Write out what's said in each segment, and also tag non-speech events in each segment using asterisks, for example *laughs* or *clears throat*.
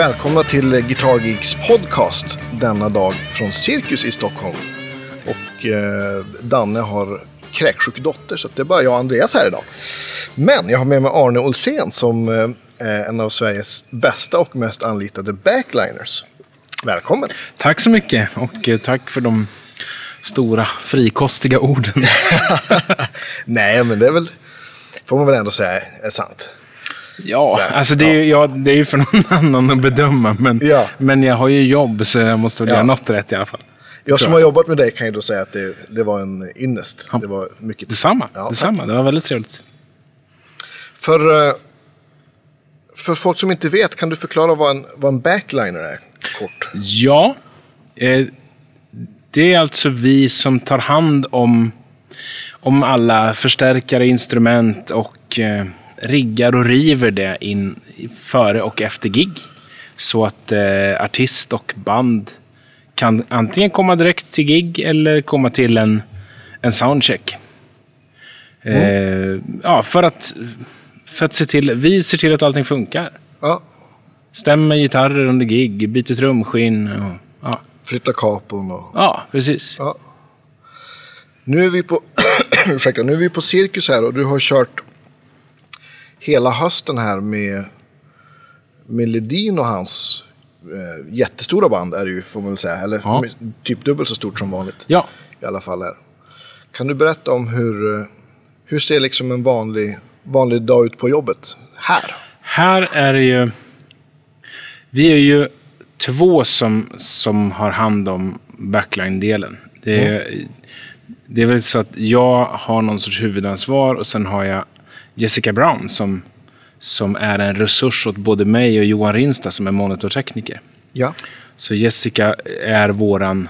Välkomna till Guitar Geeks podcast denna dag från Cirkus i Stockholm. Och eh, Danne har kräksjuk dotter så det är bara jag och Andreas här idag. Men jag har med mig Arne Olsén som eh, är en av Sveriges bästa och mest anlitade backliners. Välkommen! Tack så mycket och eh, tack för de stora frikostiga orden. *laughs* Nej, men det är väl, får man väl ändå säga är sant. Ja, alltså det är, ju, ja, det är ju för någon *laughs* annan att bedöma. Men, Ja. men jag har ju jobb så jag måste väl Ja. göra något rätt i alla fall. Jag som har jobbat med dig kan ju då säga att det, det var en ynnest. Ja. Det var mycket Detsamma. Ja. Detsamma. Det var väldigt trevligt. För, eh, för folk som inte vet, kan du förklara vad en, vad en backliner är? Kort. Ja, eh, det är alltså vi som tar hand om, om alla förstärkare, instrument och eh, riggar och river det in före och efter gig. Så att eh, artist och band kan antingen komma direkt till gig eller komma till en, en soundcheck. Eh, ja, för att, för att se till, vi ser till att allting funkar. Ja, Stämmer gitarrer under gig, byter trumskinn. Och, ja. flytta kapon och... ja, precis. Ja. Nu är vi på... *clears throat* ursäkta, nu är vi på Cirkus här och du har kört hela hösten här med, med Ledin och hans eh, jättestora band är det ju, får man väl säga. Eller Ja. typ dubbelt så stort som vanligt. Ja, I alla fall här. Kan du berätta om hur, eh, hur ser liksom en vanlig, vanlig dag ut på jobbet här? här är det ju... Vi är ju två som, som har hand om backline-delen. Det, är- det är väl så att jag har någon sorts huvudansvar och sen har jag Jessica Brown som, som är en resurs åt både mig och Johan Rinsta som är monitortekniker. Ja, Så Jessica är våran...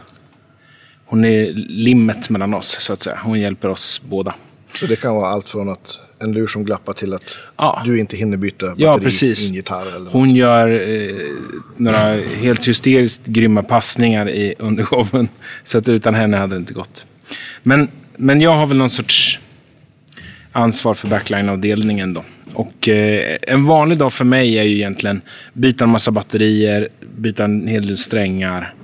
Hon är limmet mellan oss, så att säga. Hon hjälper oss båda. så det kan vara allt från att en lur som glappar till att Ja. du inte hinner byta batteri Ja, precis. i en gitarr. Eller Hon något. gör eh, några helt hysteriskt grymma passningar i, under showen. *laughs* Så att utan henne hade det inte gått. Men, men jag har väl någon sorts ansvar för backline-avdelningen då. Och eh, en vanlig dag för mig är ju egentligen byta en massa batterier, byta en hel del strängar,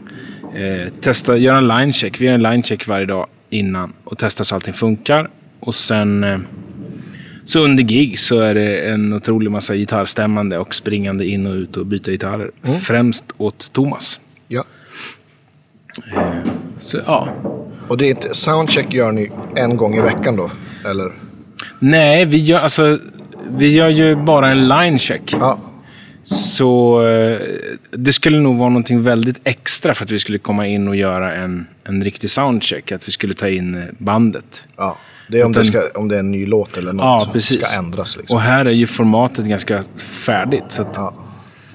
eh, testa, göra en line-check. Vi gör en line-check varje dag innan och testa så allting funkar. Och sen eh, så under gig så är det en otrolig massa gitarrstämmande och springande in och ut och byta gitarrer. Främst åt Thomas. Ja. Så ja. Och det är inte, soundcheck gör ni en gång i veckan då? Eller? Nej, vi gör, alltså, vi gör ju bara en line check. Ja, Så eh, det skulle nog vara någonting väldigt extra för att vi skulle komma in och göra en, en riktig soundcheck. Att vi skulle ta in eh, bandet. ja. Det är om, Utan- det, ska, om det är en ny låt eller något Ja, som precis. ska ändras. Liksom. Och här är ju formatet ganska färdigt. Så, att, Ja.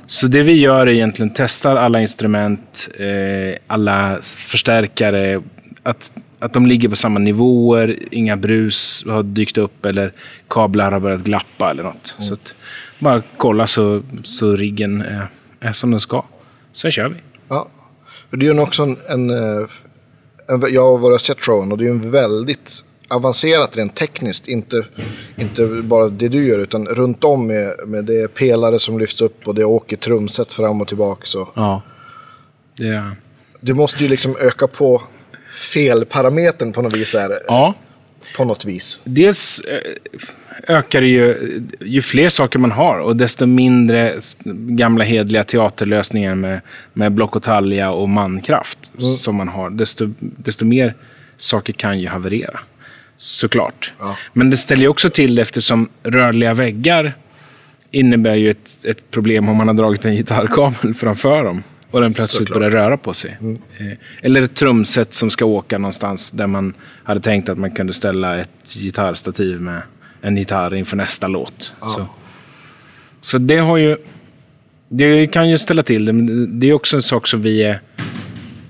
så det vi gör är egentligen testar alla instrument, eh, alla förstärkare, att, att de ligger på samma nivåer, inga brus har dykt upp eller kablar har börjat glappa eller något. Så att, bara kolla så, så riggen är, är som den ska. Sen kör vi. Ja. För det är ju också en, en, eh, en... Jag har varit och sett showen och det är ju en väldigt avancerat rent tekniskt. Inte, inte bara det du gör utan runt om med, med det är pelare som lyfts upp och det åker trumset fram och tillbaka. Så Ja. Det är, det måste ju liksom öka på felparametern på något vis. Här, ja. På något vis. Dels eh, ökar det ju, ju fler saker man har och desto mindre gamla hedliga teaterlösningar med, med block och talja och mankraft som man har, desto, desto mer saker kan ju haverera. Såklart. Ja. Men det ställer ju också till det eftersom rörliga väggar innebär ju ett, ett problem om man har dragit en gitarrkabel *laughs* framför dem och den plötsligt Såklart. börjar röra på sig. Eh, Eller ett trumset som ska åka någonstans där man hade tänkt att man kunde ställa ett gitarrstativ med en gitarr inför nästa låt. Så, så det har ju... Det kan ju ställa till det, men det är också en sak som vi är...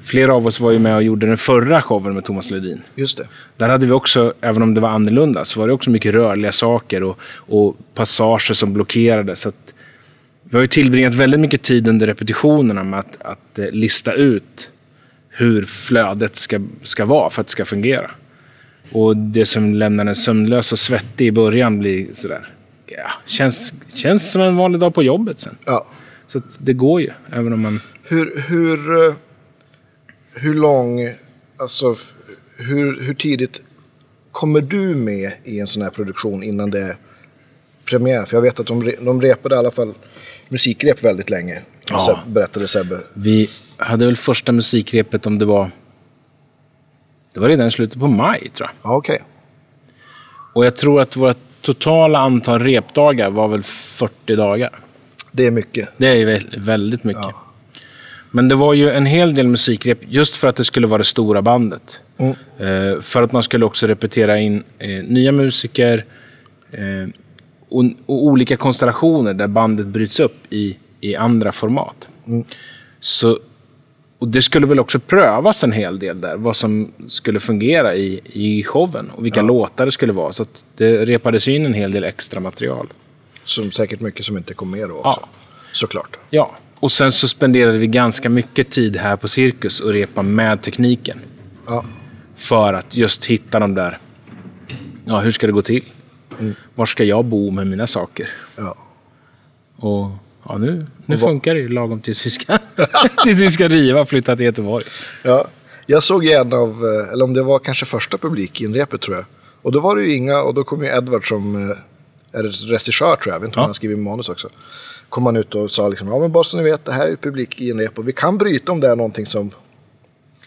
Flera av oss var ju med och gjorde den förra showen med Thomas Ledin. Just det. Där hade vi också, även om det var annorlunda, så var det också mycket rörliga saker och, och passager som blockerade. Så att vi har ju tillbringat väldigt mycket tid under repetitionerna med att, att eh, lista ut hur flödet ska, ska vara för att det ska fungera. Och det som lämnar en sömnlös och svettig i början blir sådär, ja, känns, känns som en vanlig dag på jobbet sen. Ja. Så det går ju, även om man... Hur, hur, eh, hur lång, alltså hur, hur tidigt kommer du med i en sån här produktion innan det är premiär? För jag vet att de, de repade i alla fall musikrep väldigt länge. Ja. Seb- Berättade Sebbe. Vi hade väl första musikrepet om det var... Det var redan i slutet på maj, tror jag. Ja, okej. Och jag tror att vårt totala antal repdagar var väl 40 dagar. Det är mycket. Det är väldigt mycket. Ja. Men det var ju en hel del musikrep just för att det skulle vara det stora bandet. Mm. Eh, för att man skulle också repetera in eh, nya musiker eh, och, och olika konstellationer där bandet bryts upp i, i andra format. Mm. Så, och det skulle väl också prövas en hel del där, vad som skulle fungera i, i showen och vilka låtar det skulle vara. Så att det repades in en hel del extra material. Som säkert mycket som inte kom med då också. Ja. Såklart. Ja, och sen så spenderade vi ganska mycket tid här på Cirkus och repa med tekniken. Ja. För att just hitta de där, ja hur ska det gå till? Var ska jag bo med mina saker? Ja. Och ja, nu, nu Och funkar det ju lagom tills vi ska, *laughs* tills vi ska riva och flytta till Göteborg. Ja, jag såg en av, eh, eller om det var kanske första publikinrepet tror jag. Och då var det ju inga, och då kom ju Edward som eh, är regissör tror jag, jag vet inte om Ja. han skriver manus också. Kom han ut och sa liksom, ja men bara så ni vet, det här är publikinrep och vi kan bryta om det är någonting som...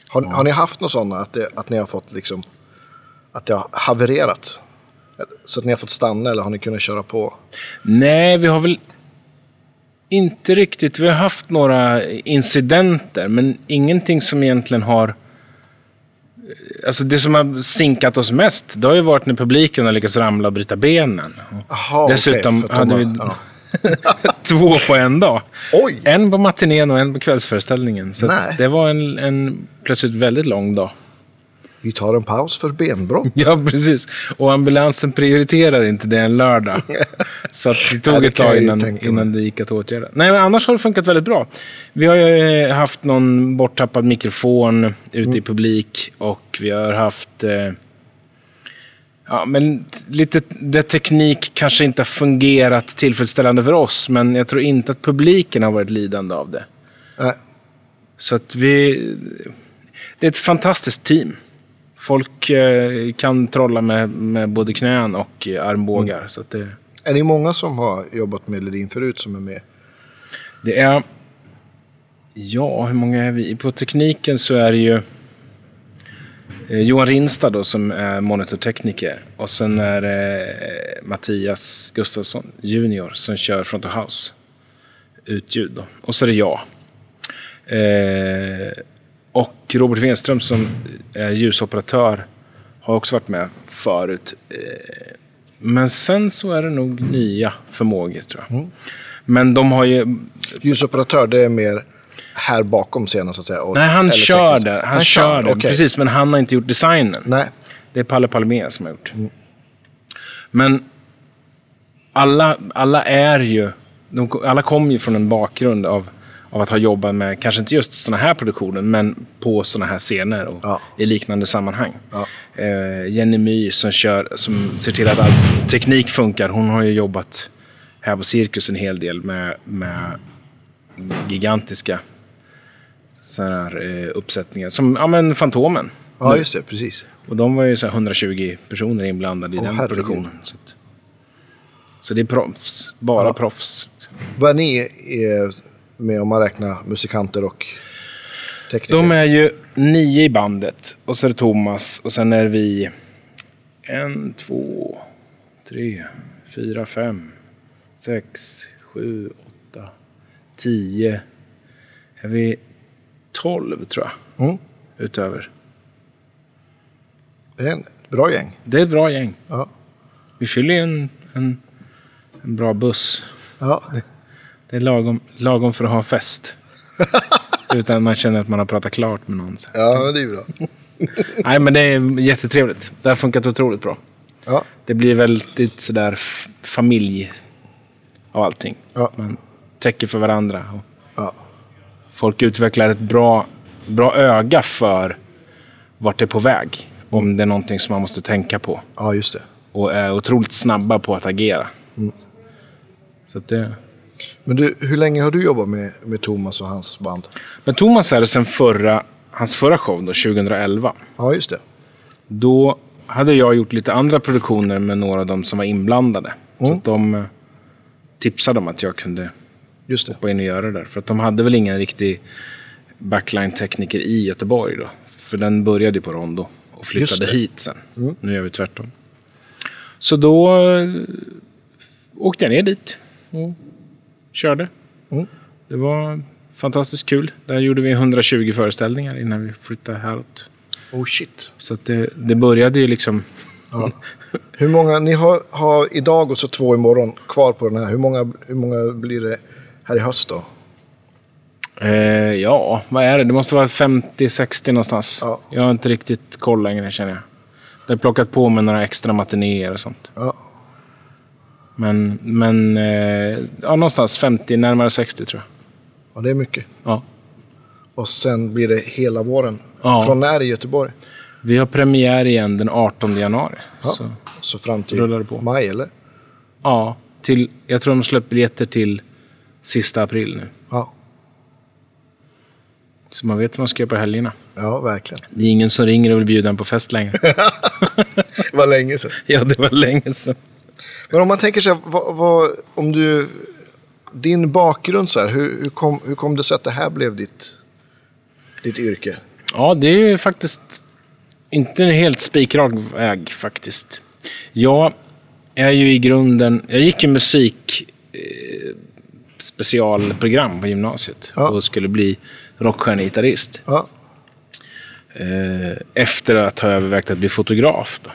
Har, har ni haft något sådana, att, det, att ni har fått liksom, att det har havererat? Så att ni har fått stanna eller har ni kunnat köra på? Nej, vi har väl inte riktigt. Vi har haft några incidenter, men ingenting som egentligen har... Alltså det som har sinkat oss mest, det har ju varit när publiken har lyckats ramla och bryta benen. Aha, Dessutom de hade vi ja. *laughs* två på en dag. Oj! En på matinén och en på kvällsföreställningen. Så det var en, en plötsligt väldigt lång dag. Vi tar en paus för benbrott. *laughs* Ja, precis. Och ambulansen prioriterar inte det en lördag. *laughs* Så att det tog det ett tag innan, innan det gick att åtgärda. Nej, men annars har det funkat väldigt bra. Vi har ju eh, haft någon borttappad mikrofon ute Mm. i publik och vi har haft... Eh, ja, men lite där teknik kanske inte har fungerat tillfredsställande för oss, men jag tror inte att publiken har varit lidande av det. Nej, Så att vi... Det är ett fantastiskt team. Folk eh, kan trolla med, med både knän och eh, armbågar. Mm. Så det, Är ni många som har jobbat med Ledin förut som är med? det är... Ja, hur många är vi? På tekniken så är det ju eh, Johan Rinstad då, som är monitortekniker. Och sen är det Mattias Gustafsson junior som kör front of house. Utljud då. Och så är det jag. Eh, och Robert Wenström som är ljusoperatör har också varit med förut. Eh, men sen så är det nog nya förmågor tror jag. Men de har ju... Ljusoperatör, det är mer här bakom scenen så att säga. Och, Nej, han kör tekniskt. det. Han, kör det. okej. Precis, men han har inte gjort designen. Nej, Det är Palle Palmé som har gjort. Men alla, alla är ju... De, alla kommer ju från en bakgrund av, av att ha jobbat med, kanske inte just sådana här produktioner, men på sådana här scener och Ja. i liknande sammanhang. Ja. Eh, Jenny My som, kör, som ser till att all teknik funkar, hon har ju jobbat här på Cirkus en hel del med, med gigantiska här, eh, uppsättningar. Som ja, men Fantomen. ja just det, precis. Och de var ju så här 120 personer inblandade i Åh, den herregud. produktionen. Så, att, så det är proffs. Bara Ja. proffs. Vad är ni eh, med om man räknar musikanter och tekniker? De är ju nio i bandet. Och så är det Thomas. Och sen är vi en, två, tre, fyra, fem, sex, sju, åtta, tio. Är vi tolv tror jag. Mm. Utöver. Det är en- ett bra gäng. Det är ett bra gäng. Ja. Vi fyller ju en, en, en bra buss. Ja. Det är lagom, lagom för att ha fest. *laughs* Utan man känner att man har pratat klart med någon. Så. ja, det är bra. *laughs* Nej, men det är jättetrevligt. Det har funkat otroligt bra. Ja. Det blir väldigt sådär familj av allting. Ja. Man täcker för varandra. Ja. folk utvecklar ett bra, bra öga för vart det är på väg. Om det är någonting som man måste tänka på. ja, just det. Och är otroligt snabba på att agera. Mm. Så att det... Men du, hur länge har du jobbat med, med Thomas och hans band? Men Thomas är det sen förra, hans förra show, då, 2011. Ja, just det. Då hade jag gjort lite andra produktioner med några av dem som var inblandade. Så Mm. att de eh, tipsade om att jag kunde Just det. hoppa in och göra det där. För att de hade väl ingen riktig backline-tekniker i Göteborg då. För den började på Rondo och flyttade. Mm. hit sen. Nu gör vi tvärtom. Så då eh, åkte jag ner dit och körde. Mm. Det var fantastiskt kul. Där gjorde vi 120 föreställningar innan vi flyttade häråt. Oh shit. Så det, det började ju liksom... Ja. Hur många, ni har, har idag och så två imorgon kvar på den här. Hur många, hur många blir det här i höst då? Eh, ja, vad är det? Det måste vara 50-60 någonstans. Ja. Jag har inte riktigt koll längre känner jag. Det har plockat på med några extra matinéer och sånt. Ja. Men, men eh, ja, någonstans 50, närmare 60 tror jag. ja, det är mycket. Ja. Och sen blir det hela våren. Ja. Från när i Göteborg? Vi har premiär igen den 18 januari. Ja. Så, Så fram till maj, eller? ja, till, jag tror de släpper biljetter till sista april nu. Ja, Så man vet vad man ska göra på helgerna. ja verkligen. Det är ingen som ringer och vill bjuda en på fest längre. *laughs* Det var länge sedan. ja, det var länge sedan. Men om man tänker sig, vad, vad, om du... Din bakgrund så här, hur, hur, kom, hur kom det sig att det här blev ditt, ditt yrke? Ja, det är ju faktiskt inte en helt spikrak väg faktiskt. Jag är ju i grunden... Jag gick ju musik eh, specialprogram på gymnasiet Ja. och skulle bli rockstjärnegitarrist. Ja, Eh, efter att ha övervägt att bli fotograf. Då.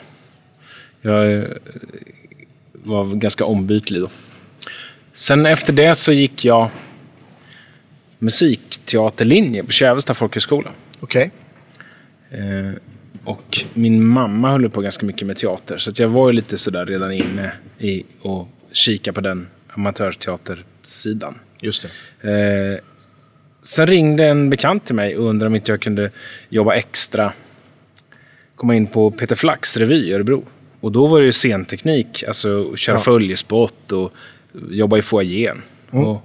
Jag var ganska ombytlig då. Sen efter det så gick jag musikteaterlinje på Kävesta folkhögskola. okej. Eh, och min mamma höll på ganska mycket med teater. Så jag var ju lite sådär redan inne i och kika på den amatörteatersidan. Just det. Eh, sen ringde en bekant till mig och undrade om inte jag kunde jobba extra. Komma in på Peter Flax revy i Örebro. Och då var det ju scenteknik, alltså köra Ja. följespott och jobba i foajén. Och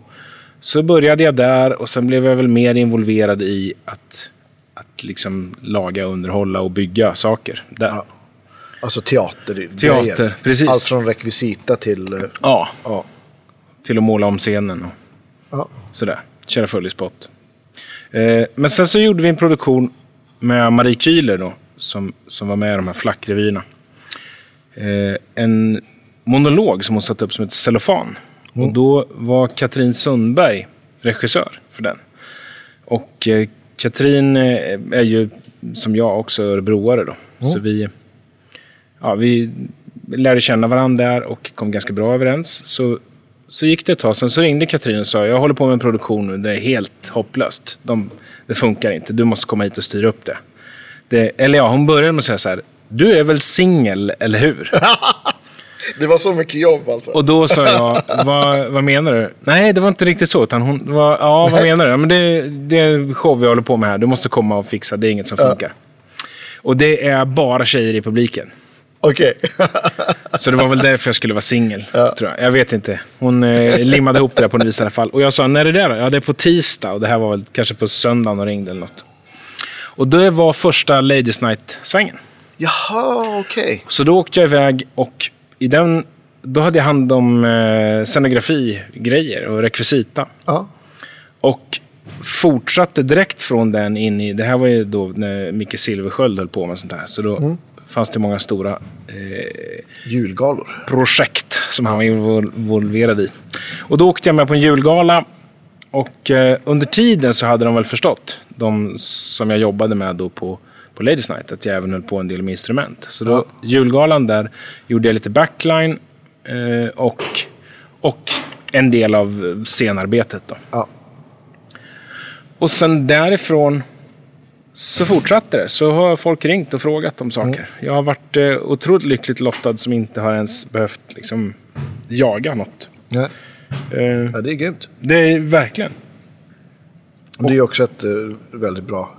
så började jag där och sen blev jag väl mer involverad i att, att liksom laga, underhålla och bygga saker. Där. Ja. Alltså teater. Teater, precis. Allt från rekvisita till... eh, Ja, Ja. till att måla om scenen och ja. sådär. Köra följespott. Eh, men sen så gjorde vi en produktion med Marie Kühler då, som, som var med i de här flackrevyerna. Eh, en monolog som hon satte upp som ett cellofan. Och då var Katrin Sundberg regissör för den. Och eh, Katrin eh, är ju, som jag, också örebroare då. Så vi, ja, vi lärde känna varandra där och kom ganska bra överens. Så, så gick det ett tag, sen så ringde Katrin och sa jag håller på med en produktion nu, det är helt hopplöst. De, det funkar inte, du måste komma hit och styra upp det. det. Eller ja, hon började med att säga så här, du är väl singel, eller hur? *laughs* Det var så mycket jobb alltså. Och då sa jag, vad, vad menar du? Nej, det var inte riktigt så. Utan hon var, ja, vad menar du? Ja, men det, det är show vi håller på med här. Du måste komma och fixa, det är inget som funkar. Och det är bara tjejer i publiken. Okej. *laughs* Så det var väl därför jag skulle vara singel, tror jag. Jag vet inte. Hon eh, limmade ihop det där på något vis i alla fall. Och jag sa, när är det där då? Ja, det är på tisdag. Och det här var väl kanske på söndagen och ringde eller något. Och det var första Ladies Night-svängen. Jaha, okej. Så då åkte jag iväg och i den, då hade jag hand om eh, scenografigrejer och rekvisita. Ja. Och fortsatte direkt från den in i, det här var ju då när Micke Silversköld höll på med sånt här. Så då fanns det många stora eh, Julgalor. projekt som han var invol- involverad i. Och då åkte jag med på en julgala. Och eh, under tiden så hade de väl förstått, de som jag jobbade med då på, på Ladies Night, att jag även höll på en del med instrument. Så då, Ja. julgalan där gjorde jag lite backline eh, och, och en del av scenarbetet. Då. Ja. Och sen därifrån så fortsatte det. Så har folk ringt och frågat om saker. Jag har varit eh, otroligt lyckligt lottad som inte har ens behövt liksom, jaga något. Nej. Eh, ja, det är grymt. det är verkligen. Det är också ett eh, väldigt bra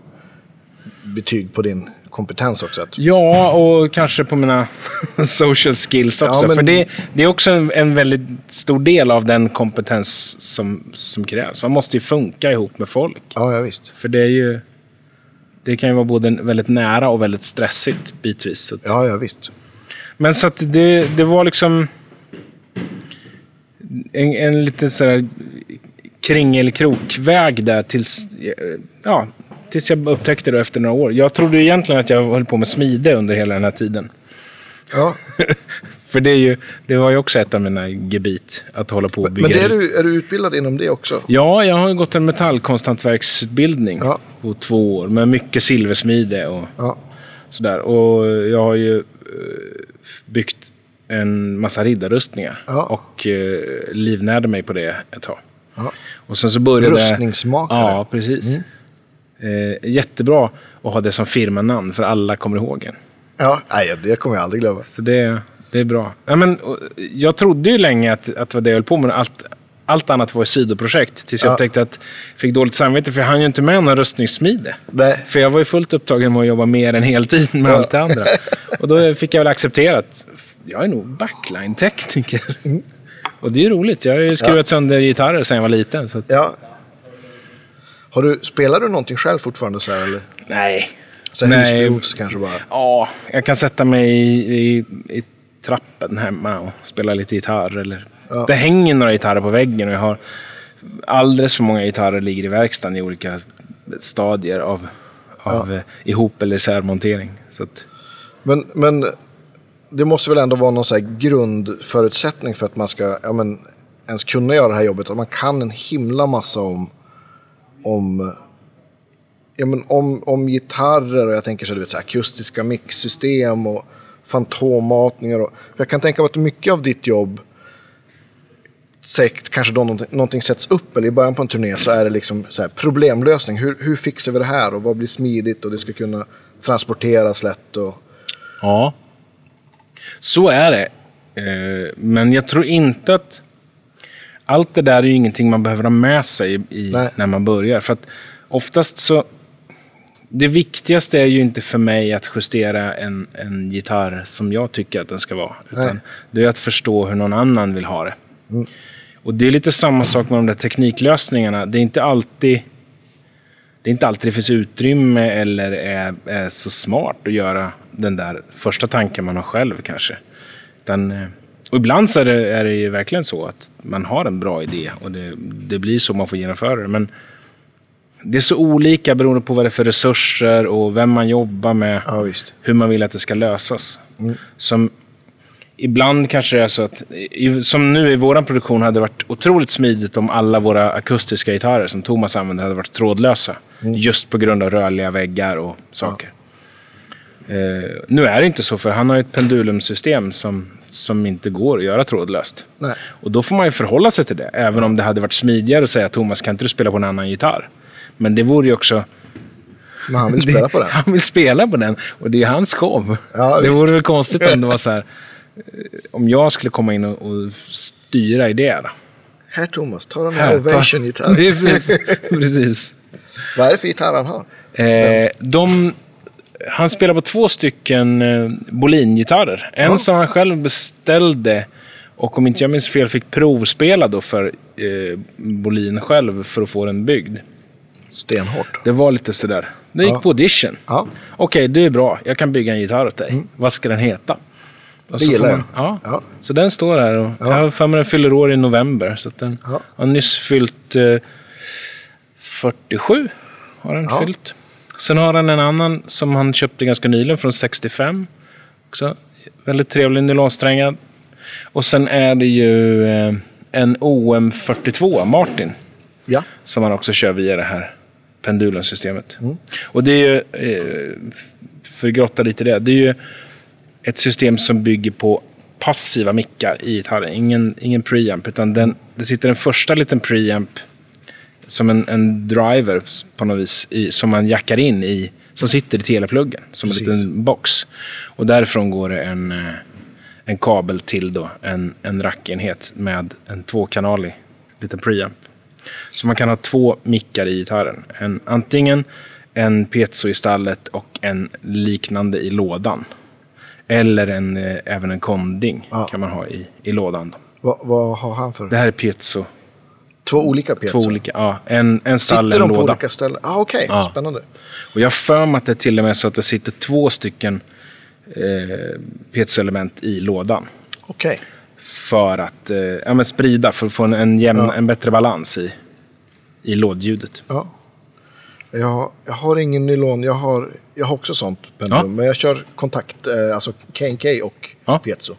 betyg på din kompetens också. Ja, och kanske på mina *laughs* social skills också. Ja, men- För det, det är också en, en väldigt stor del av den kompetens som, som krävs. Man måste ju funka ihop med folk. ja, ja, visst. För det är ju... Det kan ju vara både väldigt nära och väldigt stressigt bitvis. Att, Ja, ja, visst. Men så att det, det var liksom... En, en liten sådär kringelkrokväg där tills... Ja, tills jag upptäckte det efter några år. Jag trodde egentligen att jag höll på med smide under hela den här tiden. Ja. *laughs* För det, är ju, det var ju också ett av mina gebit, att hålla på och bygga. Men är, du, är du utbildad inom det också? Ja, jag har gått en metallkonsthantverksutbildning Ja. på två år med mycket silversmide och Ja. sådär. Och jag har ju eh, byggt en massa riddarrustningar Ja. och eh, livnärde mig på det ett tag. Ja. Och sen så började... Rustningsmakare. Ja, precis. Eh, jättebra att ha det som firmanamn, för alla kommer ihåg en. Ja, nej, det kommer jag aldrig glömma. Så det, det är bra. Ja, men, jag trodde ju länge att, att det var det jag höll på med. Allt, allt annat var ett sidoprojekt. Tills jag Ja. upptäckte att jag fick dåligt samvete, för jag hann ju inte med någon rustningssmide. Nej. För jag var ju fullt upptagen med att jobba mer än heltid med Ja. allt det andra. Och då fick jag väl acceptera att jag är nog backline-tekniker. Och det är ju roligt. Jag har ju skruvat sönder gitarrer sedan jag var liten. Så att, Ja. Har du, spelar du någonting själv fortfarande så här, eller? nej. Så här Nej. husbehovs kanske bara? Ja, jag kan sätta mig i, i, i trappen hemma och spela lite gitarr. Eller... Ja. Det hänger några gitarrer på väggen och jag har alldeles för många gitarrer ligger i verkstaden i olika stadier av, av eh, ihop eller isärmontering. Så att, Men, men det måste väl ändå vara någon så här grundförutsättning för att man ska ja, men, ens kunna göra det här jobbet. Att man kan en himla massa om, om, ja, men om, om gitarrer och jag tänker så, du vet, så här, akustiska mixsystem och fantommatningar. Och, för jag kan tänka mig att mycket av ditt jobb säkert kanske då någonting, någonting sätts upp eller i början på en turné så är det liksom så här, problemlösning. Hur, hur fixar vi det här och vad blir smidigt och det ska kunna transporteras lätt. Och, ja, så är det. Eh, men jag tror inte att... Allt det där är ju ingenting man behöver ha med sig i, Nej. när man börjar. För att oftast så... Det viktigaste är ju inte för mig att justera en, en gitarr som jag tycker att den ska vara. Nej. Utan det är att förstå hur någon annan vill ha det. Och det är lite samma sak med de där tekniklösningarna. Det är inte alltid... Det är inte alltid det finns utrymme eller är, är så smart att göra den där första tanken man har själv kanske. Utan, eh, och ibland så är det, är det ju verkligen så att man har en bra idé och det, det blir så man får genomföra det. Men det är så olika beroende på vad det är för resurser och vem man jobbar med. ja. Hur man vill att det ska lösas. Som Ibland kanske det är så att, som nu i vår produktion hade det varit otroligt smidigt om alla våra akustiska gitarrer som Thomas använder hade varit trådlösa. Just på grund av rörliga väggar och saker. Eh, nu är det inte så, för han har ju ett pendulumsystem som, som inte går att göra trådlöst. Nej. Och då får man ju förhålla sig till det, även om det hade varit smidigare att säga Thomas, kan inte du spela på en annan gitarr? Men det vore ju också... Men han vill spela på den. *laughs* Han vill spela på den och det är hans show. Ja, *laughs* det vore väl konstigt om det var så här... *laughs* Om jag skulle komma in och, och styra i det. Då. Här Thomas, ta den Här, här ta- Ovation-gitarren. Precis, precis. Vad är det för gitarr han har? Eh, de, han spelar på två stycken eh, Bolin-gitarrer. En Ja. som han själv beställde och om inte jag minns fel fick provspela då för eh, Bolin själv för att få den byggd. Stenhårt. Det var lite sådär. Det gick Ja. på audition. Ja, Okej, det är bra. Jag kan bygga en gitarr åt dig. Vad ska den heta? Och Det gillar man- Ja. Ja. Så den står här och jag har för mig den fyller år i november. Så den Ja. har nyss fyllt eh, 47. Har den Ja. fyllt. Sen har den en annan som han köpte ganska nyligen från 65. Också väldigt trevlig nylonsträngad. Och sen är det ju eh, en OM42 Martin ja. som man också kör via det här pendulumsystemet. Mm. Och det är ju, eh, för att grotta lite i det, det är ju ett system som bygger på passiva mickar i gitarren. Ingen, ingen preamp, utan den, det sitter en första liten preamp som en, en driver på något vis, i, som man jackar in i, som sitter i telepluggen, som Precis. en liten box. Och därifrån går det en, eh, en kabel till då, en, en rackenhet med en tvåkanalig liten preamp. Så man kan ha två mickar i gitarren. En, antingen en piezo i stallet och en liknande i lådan. Eller en, eh, även en konding Ja. kan man ha i, i lådan. Vad, vad har han för? Det här är piezo. Två olika pjäser? Två olika, ja, en, en stall, Sitter en de på låda. olika ställen? Ah, Okej, Ja. spännande. Och jag har för mig att det till och med så att det sitter två stycken eh, piezoelement i lådan. Okej. För att eh, ja, men sprida, för att få en, en, jämn, Ja. en bättre balans i, i lådljudet. Ja. Jag, jag har ingen nylon. Jag har, jag har också sånt pendulum. Ja. Men jag kör kontakt, eh, alltså K&K och Ja. piezo.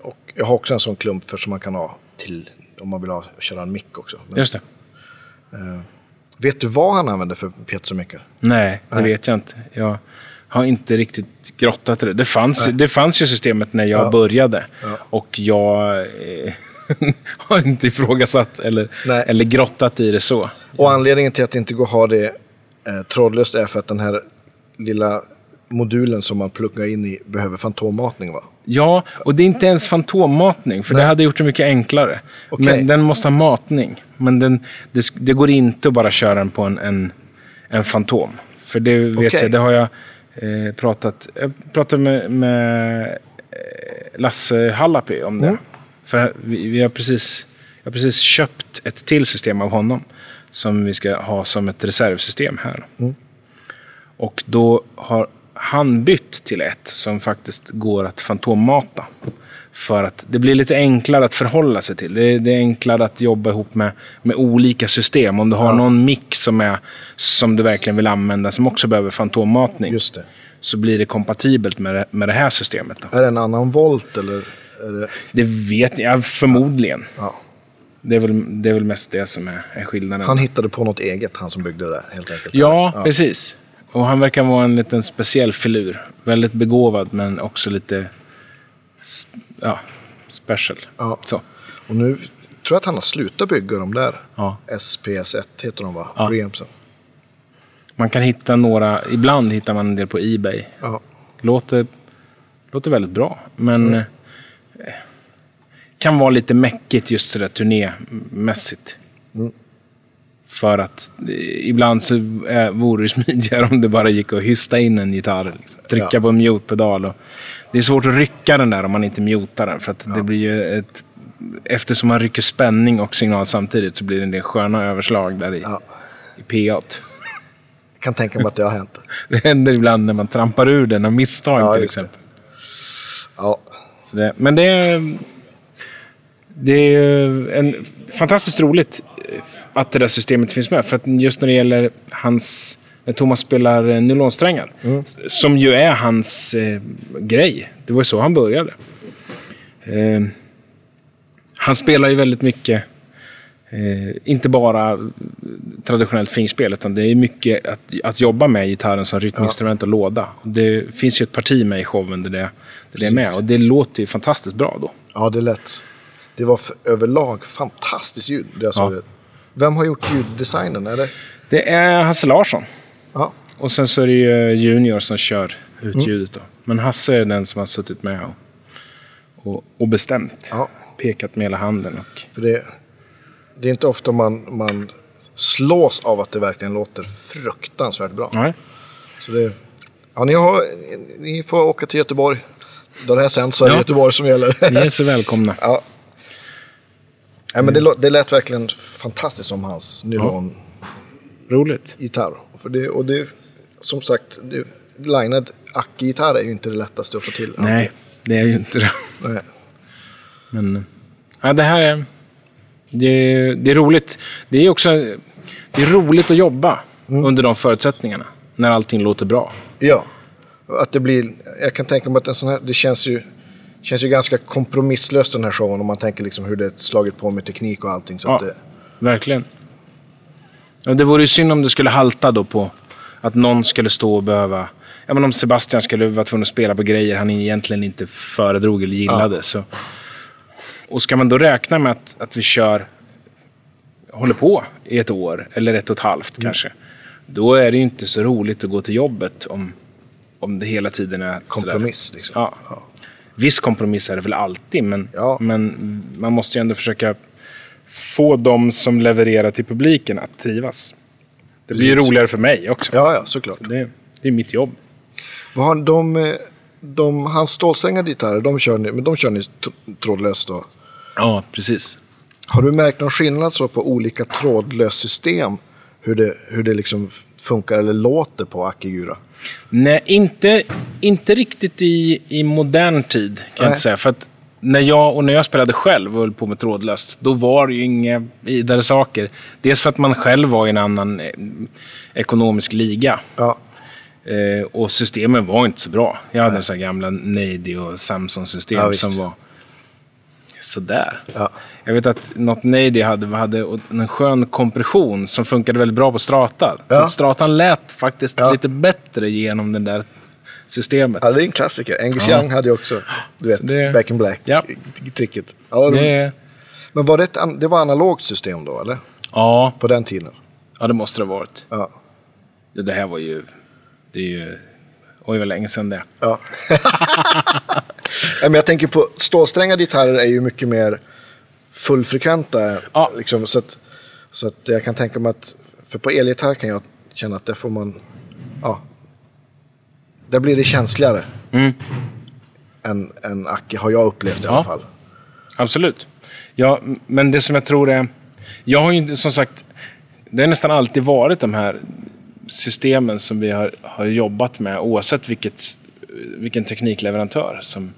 Och jag har också en sån klump för som man kan ha till om man vill ha, köra en mick också. Men, Just det. vet du vad han använder för piezomickar? Nej, det Nej. vet jag inte. Jag har inte riktigt grottat i det. Det fanns, det fanns ju systemet när jag Ja. började. Ja. Och jag eh, *laughs* har inte ifrågasatt eller, Nej. eller grottat i det så. Och anledningen till att det inte går att ha det eh, trådlöst är för att den här lilla modulen som man pluggar in i behöver fantommatning va? Ja, och det är inte ens fantommatning, för det hade gjort det mycket enklare. Okej. Men den måste ha matning. Men den, det, det går inte att bara köra den på en, en, en fantom. För det vet Okej. jag, det har jag eh, pratat, jag pratade med, med eh, Lasse Hallapi om det. Mm. För vi, vi har precis, jag har precis köpt ett till system av honom. Som vi ska ha som ett reservsystem här. Mm. Och då har han bytt till ett som faktiskt går att fantommata. För att det blir lite enklare att förhålla sig till. Det är, det är enklare att jobba ihop med, med olika system. Om du har Ja. någon mick som, är, som du verkligen vill använda som också behöver fantommatning. Just det. Så blir det kompatibelt med det, med det här systemet. Då. Är det en annan volt eller? Det... Det vet jag förmodligen. ja. Det är väl, det är väl mest det som är, är skillnaden. Han hittade på något eget, han som byggde det där helt enkelt. Ja, precis. Och han verkar vara en liten speciell filur. Väldigt begåvad, men också lite ja, special. Ja. Så. Och nu tror jag att han har slutat bygga de där. Ja. SPS1 heter de va? Ja. Preampsen. Man kan hitta några, ibland hittar man en del på Ebay. Ja. Låter, låter väldigt bra, men eh, kan vara lite mäckigt just sådär turnémässigt. För att eh, ibland så vore det *laughs* smidigare om det bara gick att hysta in en gitarr. Liksom. Trycka Ja. på en mute-pedal. Och det är svårt att rycka den där om man inte mutar den. För att det blir ju ett, eftersom man rycker spänning och signal samtidigt så blir det en del sköna överslag där i, Ja. i PA. Jag kan tänka mig att det har hänt. *laughs* Det händer ibland när man trampar ur den av misstag Ja, till just det. exempel. Ja. Det, men det är, det är en, fantastiskt roligt att det där systemet finns med. För att just när det gäller hans... När Thomas spelar eh, nylonsträngar. Som ju är hans eh, grej. Det var ju så han började. Eh, han spelar ju väldigt mycket... Eh, inte bara traditionellt fingerspel, utan det är mycket att, att jobba med gitarren som rytminstrument och låda. Det finns ju ett parti med i showen där det, där det är med. Och det låter ju fantastiskt bra då. ja, det är lätt. Det var överlag fantastiskt ljud. Det jag såg Ja. Vem har gjort ljuddesignen? Är det? Det är Hasse Larsson. Ja. Och sen så är det ju Junior som kör ut ljudet. Då. Men Hasse är den som har suttit med och, och, och bestämt. ja. Pekat med hela handen. Och, För det, det är inte ofta man, man slås av att det verkligen låter fruktansvärt bra. nej. Så det, ja, ni, har, ni får åka till Göteborg. Då det här sen så är det Ja. Göteborg som gäller. Ni är så välkomna. *laughs* ja. Nej, men det, det lät verkligen fantastiskt som hans nylongitarr. Roligt. För det, och det, som sagt, det, linad ackgitarr är ju inte det lättaste att få till. Nej, det är ju inte det. Nej. Men ja, det här är... Det, det är roligt. Det är också det är roligt att jobba under de förutsättningarna. När allting låter bra. Ja. Att det blir, jag kan tänka mig att en sån här, det känns ju, känns ju ganska kompromisslöst den här showen om man tänker liksom hur det slagit på med teknik och allting. Så Ja. att det, Verkligen. Ja, det vore ju synd om det skulle halta då på att någon skulle stå och behöva... Ja, men om Sebastian skulle vara tvungen att spela på grejer han egentligen inte föredrog eller gillade. Så. Och ska man då räkna med att, att vi kör, håller på i ett år eller ett och ett halvt kanske. Då är det ju inte så roligt att gå till jobbet om, om det hela tiden är kompromiss liksom. Ja. Viss kompromiss är det väl alltid, men, Ja. men man måste ju ändå försöka få de som levererar till publiken att trivas. Det blir Precis. roligare för mig också. Ja, ja, såklart. Det, det är mitt jobb. Vad har de, eh, de, hans stålsträngade gitarrer, de kör ni, men de kör ni tr- trådlöst då? Ja, precis. Har du märkt någon skillnad så på olika trådlöst system? Hur det, hur det liksom funkar eller låter på Akigura? Nej, inte, inte riktigt i, i modern tid kan jag Nej. inte säga. För att när jag, och när jag spelade själv och höll på med trådlöst, då var det ju inga vidare saker. Dels för att man själv var i en annan eh, ekonomisk liga. Ja, Eh, och systemen var inte så bra. Jag hade så här gamla Nady och Samsung-system Ja, som var sådär. ja, Jag vet att något Nady hade, hade en skön kompression som funkade väldigt bra på Strata. Så Ja. att Stratan lät faktiskt Ja. lite bättre genom det där systemet. ja det är en klassiker. Angus. Young hade ju också, du vet, Så det- Back in Black, Ja. det, Men var det, ett, det var analogt system då, eller? ja, På den tiden? ja, det måste det ha varit. Ja. Det här var ju... Det är ju... Oj, vad länge sedan det. Ja. *laughs* Men jag tänker på stålsträngade gitarrer är ju mycket mer fullfrekventa. Ja. Liksom, så, att, så att jag kan tänka mig att, för på elgitarr kan jag känna att det får man, ja, där blir det känsligare. Mm. Än, än Acke, har jag upplevt i alla Ja. fall. Absolut. Ja, men det som jag tror är... Jag har ju som sagt... Det har nästan alltid varit de här systemen som vi har, har jobbat med oavsett vilket, vilken teknikleverantör som,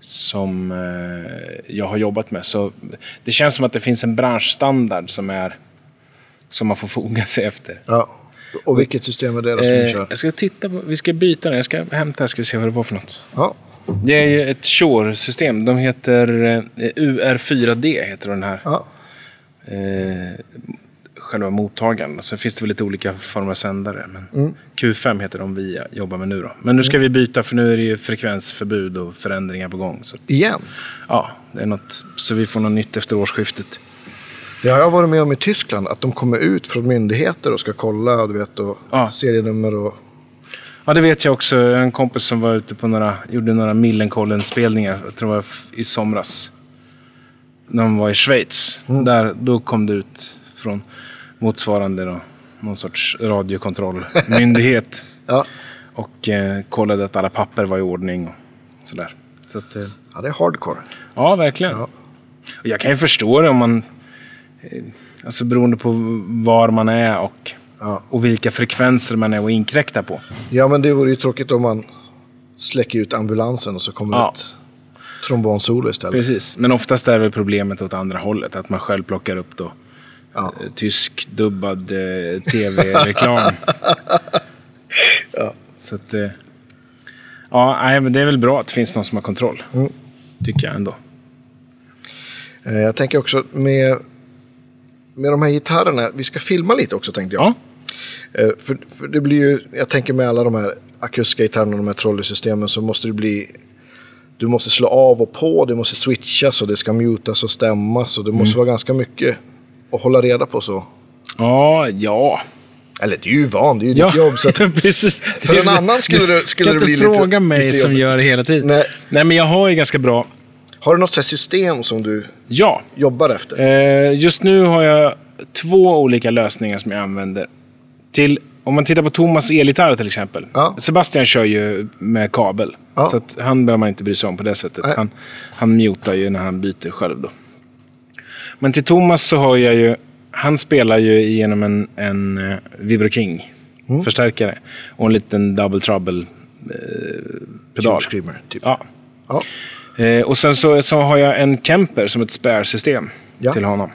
som eh, jag har jobbat med. Så det känns som att det finns en branschstandard som, är, som man får foga sig efter. Ja. Och vilket system är det då som Eh, kör? jag ska titta på, vi ska byta den. Jag ska hämta ska vi se vad det var för något. Ja. Det är ju ett Shure-system. De heter eh, UR4D, heter den här. Ja. Eh, själva mottagaren. Och Sen finns det väl lite olika former av sändare. Men Mm. Q5 heter de vi jobbar med nu då. Men nu ska vi byta för nu är det ju frekvensförbud och förändringar på gång. Så, Igen. ja, det är något, så vi får något nytt efter årsskiftet. Det har jag varit med om i Tyskland, att de kommer ut från myndigheter och ska kolla du vet, och Ja. serienummer och... Ja, det vet jag också. Jag har En kompis som var ute på några, gjorde några Millencolin-spelningar, jag tror det var i somras. När de var i Schweiz. Där, då kom det ut från motsvarande då, någon sorts radiokontrollmyndighet. *laughs* Ja. och eh, kollade att alla papper var i ordning och sådär. Så att, eh, ja, det är hardcore. ja, verkligen. Ja. Och jag kan ju förstå det om man... Eh, alltså beroende på var man är och, Ja. och vilka frekvenser man är och inkräktar på. Ja, men det vore ju tråkigt om man släcker ut ambulansen och så kommer Ja. ett trombonsolo istället. Precis, men oftast är väl problemet åt andra hållet. Att man själv plockar upp då Ja. eh, tysk dubbad eh, tv-reklam. *laughs* Ja. Så att... Eh, ja, nej, men det är väl bra att det finns någon som har kontroll. Mm. Tycker jag ändå. Eh, Jag tänker också med, med de här gitarrerna, vi ska filma lite också tänkte jag. Ja, Eh, För, för det blir ju, jag tänker med alla de här akustiska gitarrerna och de här trolleysystemen så måste det bli du måste slå av och på, det måste switchas och det ska mutas och stämmas och det måste Mm. vara ganska mycket att hålla reda på så. ja, ja. Eller det är ju van, det är ju ja. ditt jobb. Så att, *laughs* Precis. För en annan skulle det- skulle det bli inte lite- fråga mig som gör det hela tiden. Nej. Nej, men jag har ju ganska bra... har du något system som du Ja. jobbar efter? Eh, just nu har jag två olika lösningar som jag använder. Till, om man tittar på Thomas elgitarr till exempel. Ja. Sebastian kör ju med kabel. Ja. Så han behöver man inte bry sig om på det sättet. Nej. Han, han mutar ju när han byter själv då. Men till Thomas så har jag ju... Han spelar ju genom en, en uh, Vibro King-förstärkare. Och en liten Double Trouble-pedal. Tube Screamer, typ. Ja. Ja. Eh, och sen så, så har jag en Kemper som ett spärrsystem Ja. till honom.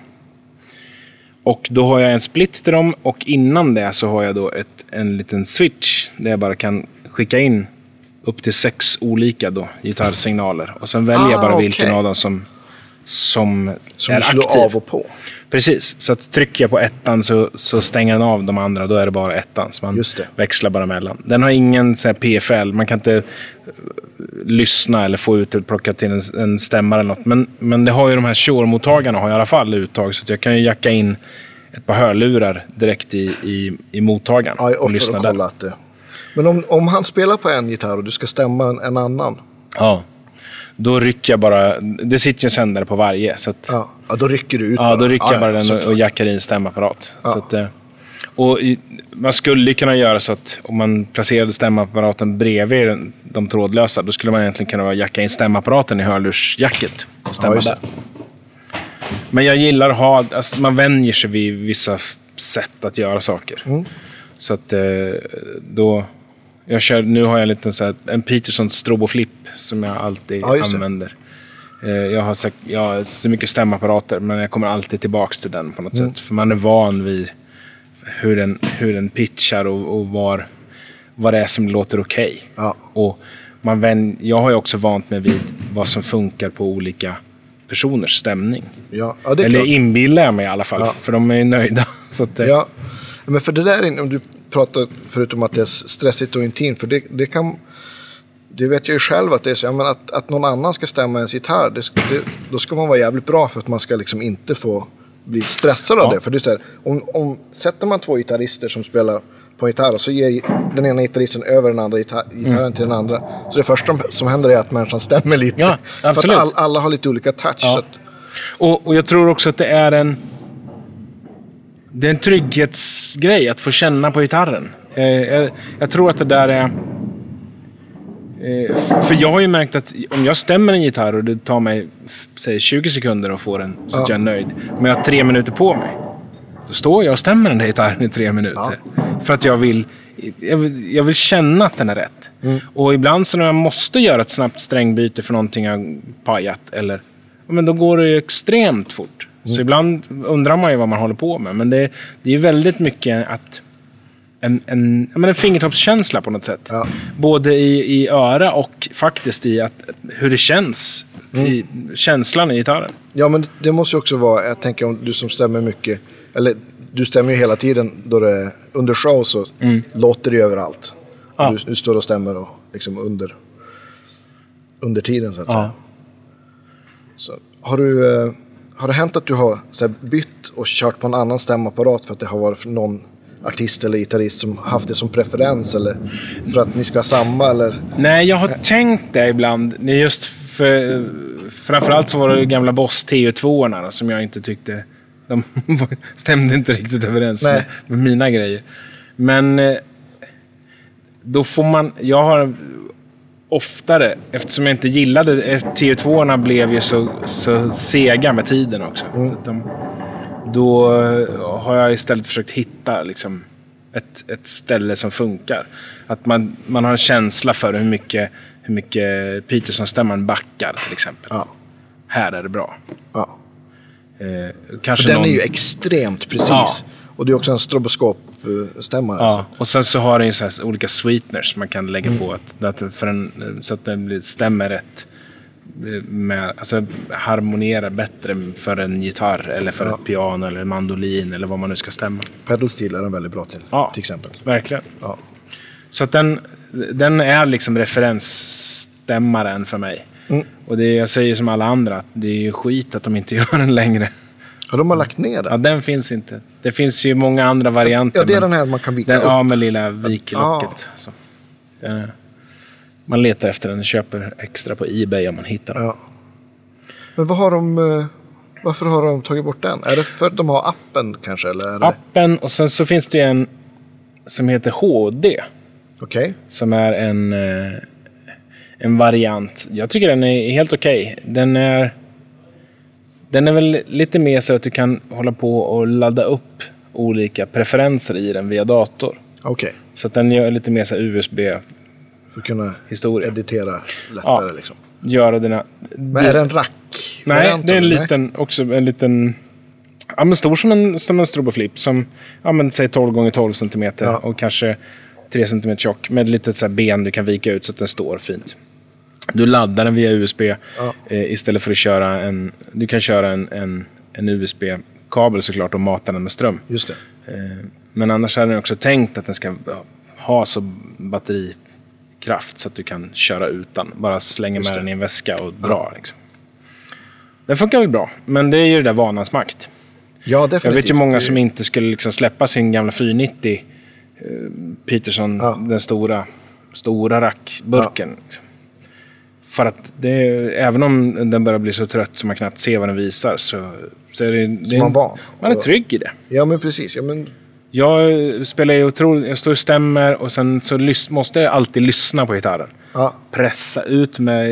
Och då har jag en split till dem och innan det så har jag då ett, en liten switch där jag bara kan skicka in upp till sex olika då, gitarrsignaler. Och sen väljer jag Ah, bara okej. vilken av dem som, som, Som är du slår aktiv. av och på. Precis, så att trycker jag på ettan så, så stänger den av de andra. Då är det bara ettan. Så man växlar bara mellan. Den har ingen så PFL. Man kan inte eh, lyssna eller få ut eller plocka till en, en stämmare eller något. Men, men det har ju de här Shure-mottagarna har i alla fall uttag. Så att jag kan ju jacka in ett par hörlurar direkt i, i, i mottagaren. Ja, och ofta lyssna att där. kolla att det... Men om, om han spelar på en gitarr och du ska stämma en, en annan. Ja. Då rycker jag bara. Det sitter ju en sändare på varje. Så att, Ja, ja då rycker du ut Ja, då rycker jag bara ja, den och, och jackar i en stämapparat. Så att, eh, Och i, man skulle kunna göra så att om man placerade stämapparaten bredvid den, de trådlösa, då skulle man egentligen kunna jacka in stämapparaten i hörlursjacket och stämma där. Men jag gillar att ha, alltså man vänjer sig vid vissa sätt att göra saker. Mm. Så att eh, då, jag kör, nu har jag en liten så här, en Peterson Stroboflip som jag alltid Ja, använder. Eh, Jag har, sagt, jag har så mycket stämapparater, men jag kommer alltid tillbaks till den på något Mm. sätt. För man är van vid hur den, hur den pitchar och, och var, vad det är som låter okej. Ja. Och man vän, jag har ju också vant mig vid vad som funkar på olika personers stämning. Ja, ja Eller klart. inbillar jag mig i alla fall, Ja. för de är ju nöjda. *laughs* Så att, eh, Ja, men för det där, är- om du pratar förutom att det är stressigt och intimt, för det, det kan... Det vet jag ju själv att det är så. Men att, att någon annan ska stämma ens gitarr, det, det, då ska man vara jävligt bra för att man ska liksom inte få bli stressad av Ja. det. För det är så här, om, om sätter man två gitarrister som spelar på en gitarr och så ger den ena gitarristen över den andra gitarr, gitarren Mm. till den andra. Så det första som händer är att människan stämmer lite. Ja, för att all, alla har lite olika touch. Ja. Att, Och, och jag tror också att det är en... Det är en trygghetsgrej att få känna på gitarren. Eh, jag, jag tror att det där är... Eh, för jag har ju märkt att om jag stämmer en gitarr och det tar mig, säg 20 sekunder att få den så att Ja. jag är nöjd. Men jag har tre minuter på mig. Då står jag och stämmer den där gitarren i tre minuter. För att jag vill, jag vill, jag vill känna att den är rätt. Och ibland så när jag måste göra ett snabbt strängbyte för någonting jag pajat, eller, ja, men då går det ju extremt fort. Så ibland undrar man ju vad man håller på med. Men det, det är ju väldigt mycket att en, en, ja, men en fingertoppskänsla på något sätt. Ja. Både i, i öra och faktiskt i att, hur det känns. I känslan i gitarren. Ja, men det måste ju också vara, jag tänker om du som stämmer mycket, eller du stämmer ju hela tiden då det är under show så låter det ju överallt. Ja. Du, du står och stämmer och liksom under, under tiden så att säga. Så, har, du, eh, har det hänt att du har så här, bytt och kört på en annan stämapparat för att det har varit någon artist eller gitarrist som haft det som preferens eller för att ni ska ha samma eller? Nej, jag har tänkt det ibland. Just för, framförallt så var det gamla Boss TU2 som jag inte tyckte... De *laughs* stämde inte riktigt överens med, med mina grejer. Men eh, då får man... Jag har oftare, eftersom jag inte gillade... eh, TU2 blev ju så, så sega med tiden också. Så att de, då eh, har jag istället försökt hitta liksom, ett, ett ställe som funkar. Att man, man har en känsla för hur mycket, hur mycket Peterson-stämman backar till exempel. Ja. Här är det bra. ja. Eh, kanske För den någon, är ju extremt precis. Ja. Och det är också en stroboskopstämmare. Ja, och sen så har den ju så olika sweeteners man kan lägga Mm. på. Att, för en, så att den stämmer rätt. Med, alltså harmonierar bättre för en gitarr eller för Ja. ett piano eller mandolin eller vad man nu ska stämma. Pedal steel är den väldigt bra till, Ja. till exempel. Verkligen. Ja. Så att den, den är liksom referensstämmaren för mig. Mm. Och det, jag säger som alla andra, att det är ju skit att de inte *laughs* gör den längre. ja, de har lagt ner Ja, den. den finns inte. Det finns ju många andra varianter. Ja, det är den här man kan vika den, upp. Ja, med lilla viklocket. Så. Är, man letar efter den och köper extra på Ebay om man hittar den. Ja. Men vad har de... eh, Varför har de tagit bort den? Är det för att de har appen kanske? Eller det... Appen och sen så finns det ju en som heter HD. Okej. Som är en, eh, en variant. Jag tycker den är helt okej. Den är... Den är väl lite mer så att du kan hålla på och ladda upp olika preferenser i den via dator. Okej. Så att den gör lite mer så USB-historia. För att kunna editera lättare Ja. liksom. Göra dina... Men är det en rack? Nej, det är en liten, också en liten... Ja, men stor som en, som en stroboflip. Som, ja men säg 12 gånger 12 cm Ja. och kanske 3 cm tjock. Med ett litet så ben du kan vika ut så att den står fint. Du laddar den via USB eh, istället för att köra en... Du kan köra en, en, en USB-kabel såklart och mata den med ström. Just. Eh, Men annars är den också tänkt att den ska ha så batterikraft så att du kan köra utan. Bara slänga med den i en väska och dra. Liksom. Den funkar väl bra, men det är ju det där vanans makt. Ja, definitivt. Jag vet ju många som inte skulle liksom släppa sin gamla 490 eh, Peterson, Ja. den stora, stora rackburken. Liksom. För att det, även om den börjar bli så trött så man knappt ser vad den visar så, så är det, det man van. man är trygg i det. Ja, men precis. Ja, men Jag spelar ju otroligt... Jag står och stämmer och sen så lys- måste jag alltid lyssna på gitarren. Ja, Pressa ut med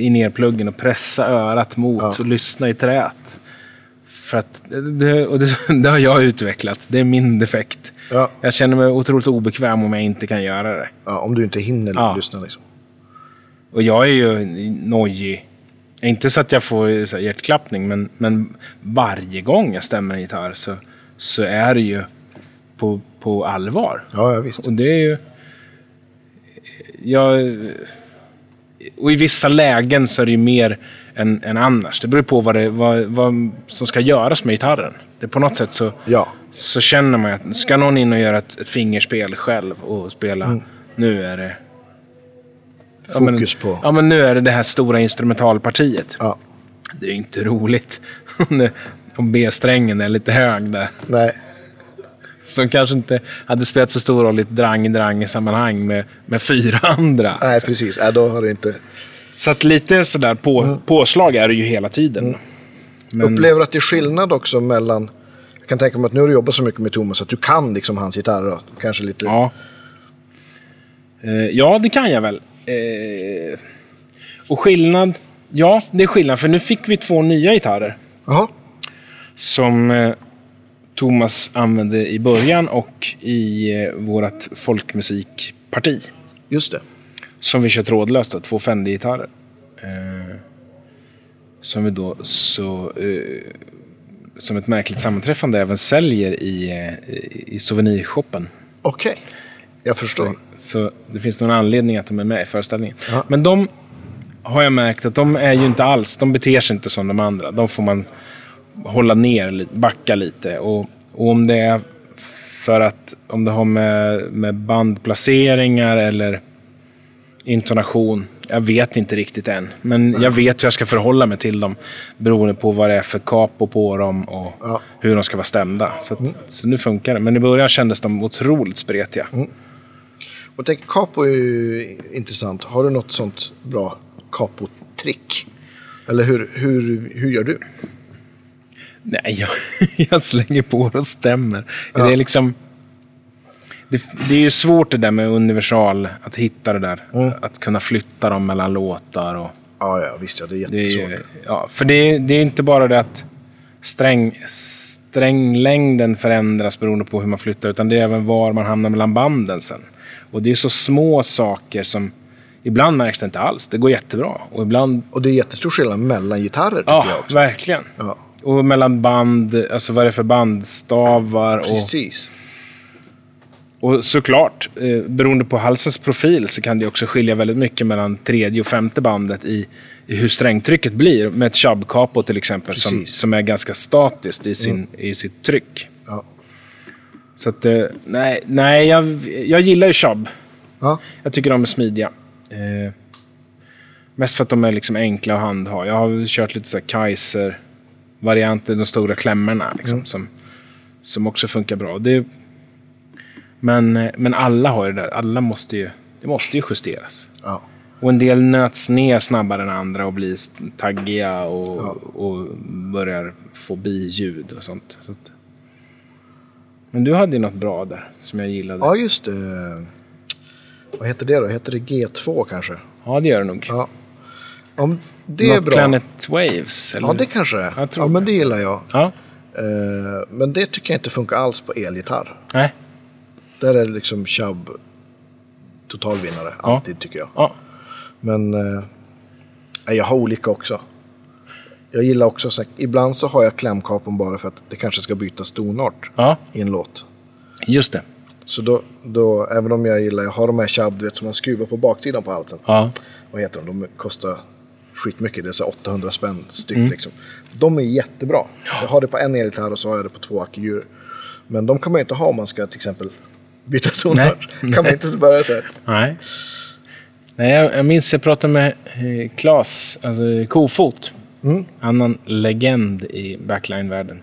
i nerpluggen och pressa örat mot Ja. och lyssna i träet. För att det, och det, *laughs* det har jag utvecklat. Det är min defekt. ja, Jag känner mig otroligt obekväm om jag inte kan göra det. ja, om du inte hinner lyssna. Liksom. Och jag är ju nojig. Inte så att jag får så här, hjärtklappning, men, men varje gång jag stämmer en gitarr så, så är det ju på, på allvar. Ja, ja, visst. Och det är ju... Jag, och i vissa lägen så är det ju mer än, än annars. Det beror på vad, det, vad, vad som ska göras med gitarren. Det på något sätt så, Ja, så känner man ju att ska någon in och göra ett, ett fingerspel själv och spela, nu är det... Ja, men- fokus på... Ja, men nu är det det här stora instrumentalpartiet. Ja, Det är ju inte roligt *laughs* om B-strängen är lite hög där. nej. Som kanske inte hade spelat så stor roll i ett drang-drang-sammanhang med, med fyra andra. Nej, precis. Nej, då har det inte... Så att lite sådär på, påslag är det ju hela tiden. Men, Upplever att det är skillnad också mellan... Jag kan tänka mig att nu har du jobbat så mycket med Thomas att du kan liksom hans gitarrer. och Kanske lite... ja. Eh, ja, det kan jag väl. Eh, och skillnad? Ja, det är skillnad. För nu fick vi två nya gitarrer. Jaha. som eh, Thomas använde i början och i eh, vårt folkmusikparti. Just det. Som vi kör trådlöst, då, två Fender-gitarrer. Eh, som vi då så, eh, som ett märkligt sammanträffande även säljer i, eh, i souvenirshoppen. Okej. Jag förstår. Så det finns någon anledning att de är med i föreställningen. Ja. Men de har jag märkt att de är ju inte alls, de beter sig inte som de andra. De får man hålla ner, backa lite. Och, och om det är för att, om det har med, med bandplaceringar eller intonation, jag vet inte riktigt än. Men jag *laughs* vet hur jag ska förhålla mig till dem beroende på vad det är för capo på dem och Ja. hur de ska vara stämda. Så, att, så nu funkar det. Men i början kändes de otroligt spretiga. Och tänk, capo är ju intressant. Har du något sånt bra capo-trick? Eller hur, hur, hur gör du? Nej, jag, *laughs* jag slänger på och stämmer. Ja. Det är liksom... Det, det är ju svårt det där med universal, att hitta det där. Mm. Att kunna flytta dem mellan låtar och... Ja, ja, visst ja. Det är Det är jättesvårt. ja, för det, är- det är inte bara det att sträng, stränglängden förändras beroende på hur man flyttar, utan det är även var man hamnar mellan banden sen. Och det är så små saker som... Ibland märks det inte alls. Det går jättebra. Och ibland... Och det är jättestor skillnad mellan gitarrer tycker Ja, jag också. verkligen. Ja, Och mellan band, alltså vad är det för bandstavar och... precis. Och såklart, eh, beroende på halsens profil så kan det också skilja väldigt mycket mellan tredje och femte bandet i, i hur strängtrycket blir. Med ett chubb-capo till exempel som, som är ganska statiskt i, sin, i sitt tryck. Så att, eh, nej, nej jag, jag gillar ju chubb. Ja. Jag tycker de är smidiga. Eh, mest för att de är liksom enkla att handha. Jag har kört lite så här Kaiser-varianter, de stora klämmorna. Liksom, som, som också funkar bra. Det, men, eh, men alla har ju det där. Alla måste ju, det måste ju justeras. Ja. Och en del nöts ner snabbare än andra och blir taggiga och, Ja. och börjar få biljud och sånt. Så att, men du hade ju något bra där som jag gillade. ja, just det. Vad heter det då? Heter det G2 kanske? Ja, det gör det nog. Ja. Om det är Något bra. Planet Waves? Eller? Ja, det kanske det är. Ja, men det gillar jag. Ja, Eh, men det tycker jag inte funkar alls på elgitarr. nej. Där är det liksom Chubb totalvinnare. Ja. Alltid tycker jag. Ja, Men eh, jag har olika också. Jag gillar också, så här, ibland så har jag klämkapon bara för att det kanske ska bytas tonart ja, i en låt. just det. Så då, då, även om jag gillar, jag har de här Chubb, du vet, som man skruvar på baksidan på halsen. Ja, Vad heter de? De kostar skitmycket, det är så 800 spänn styck Mm. liksom. De är jättebra. Jag har det på en elgitarr och så har jag det på två ackuljur. Men de kan man ju inte ha om man ska till exempel byta tonart. *laughs* Kan man inte bara så här. nej. Nej, jag, jag minns jag pratade med eh, Klas, alltså Kofot. Mm. Annan legend i backline-världen.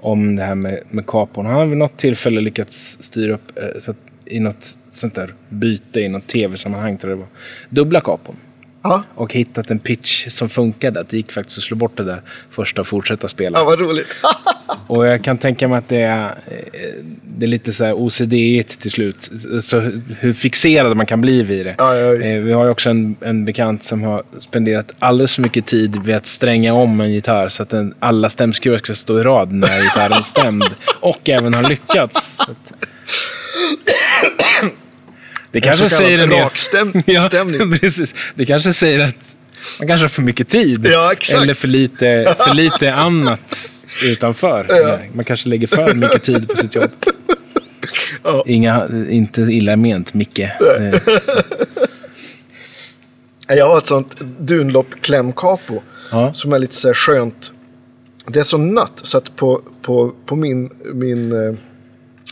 Om det här med, med kapon. Han har vid något tillfälle lyckats styra upp eh, så att, i något sånt där byte i något tv-sammanhang, tror jag det var. Dubbla kapon. Ja. och hittat en pitch som funkade. Att det gick faktiskt att slå bort det där första och fortsätta spela. Ja, vad roligt. *laughs* Och jag kan tänka mig att det är, eh, det är lite så här OCD-igt till slut. Så hur fixerad man kan bli vid det. Ja, ja. Eh, Vi har ju också en, en bekant som har spenderat alldeles för mycket tid vid att stränga om en gitarr så att den, alla stämskruvar ska stå i rad när gitarren är stämd. *laughs* Och även har lyckats. *clears throat* Det kanske säger en del... rakstäm- *laughs* ja, *laughs* precis. Det kanske säger att man kanske har för mycket tid. Ja. Eller för lite, för *laughs* lite annat utanför. Man kanske lägger för mycket tid på sitt jobb. Ja. Inga, inte illa ment, Micke. Jag har ett sånt Dunlop-klämkapo. Ja. Som är lite så här skönt. Det är så nött så att på, på, på min, min eh,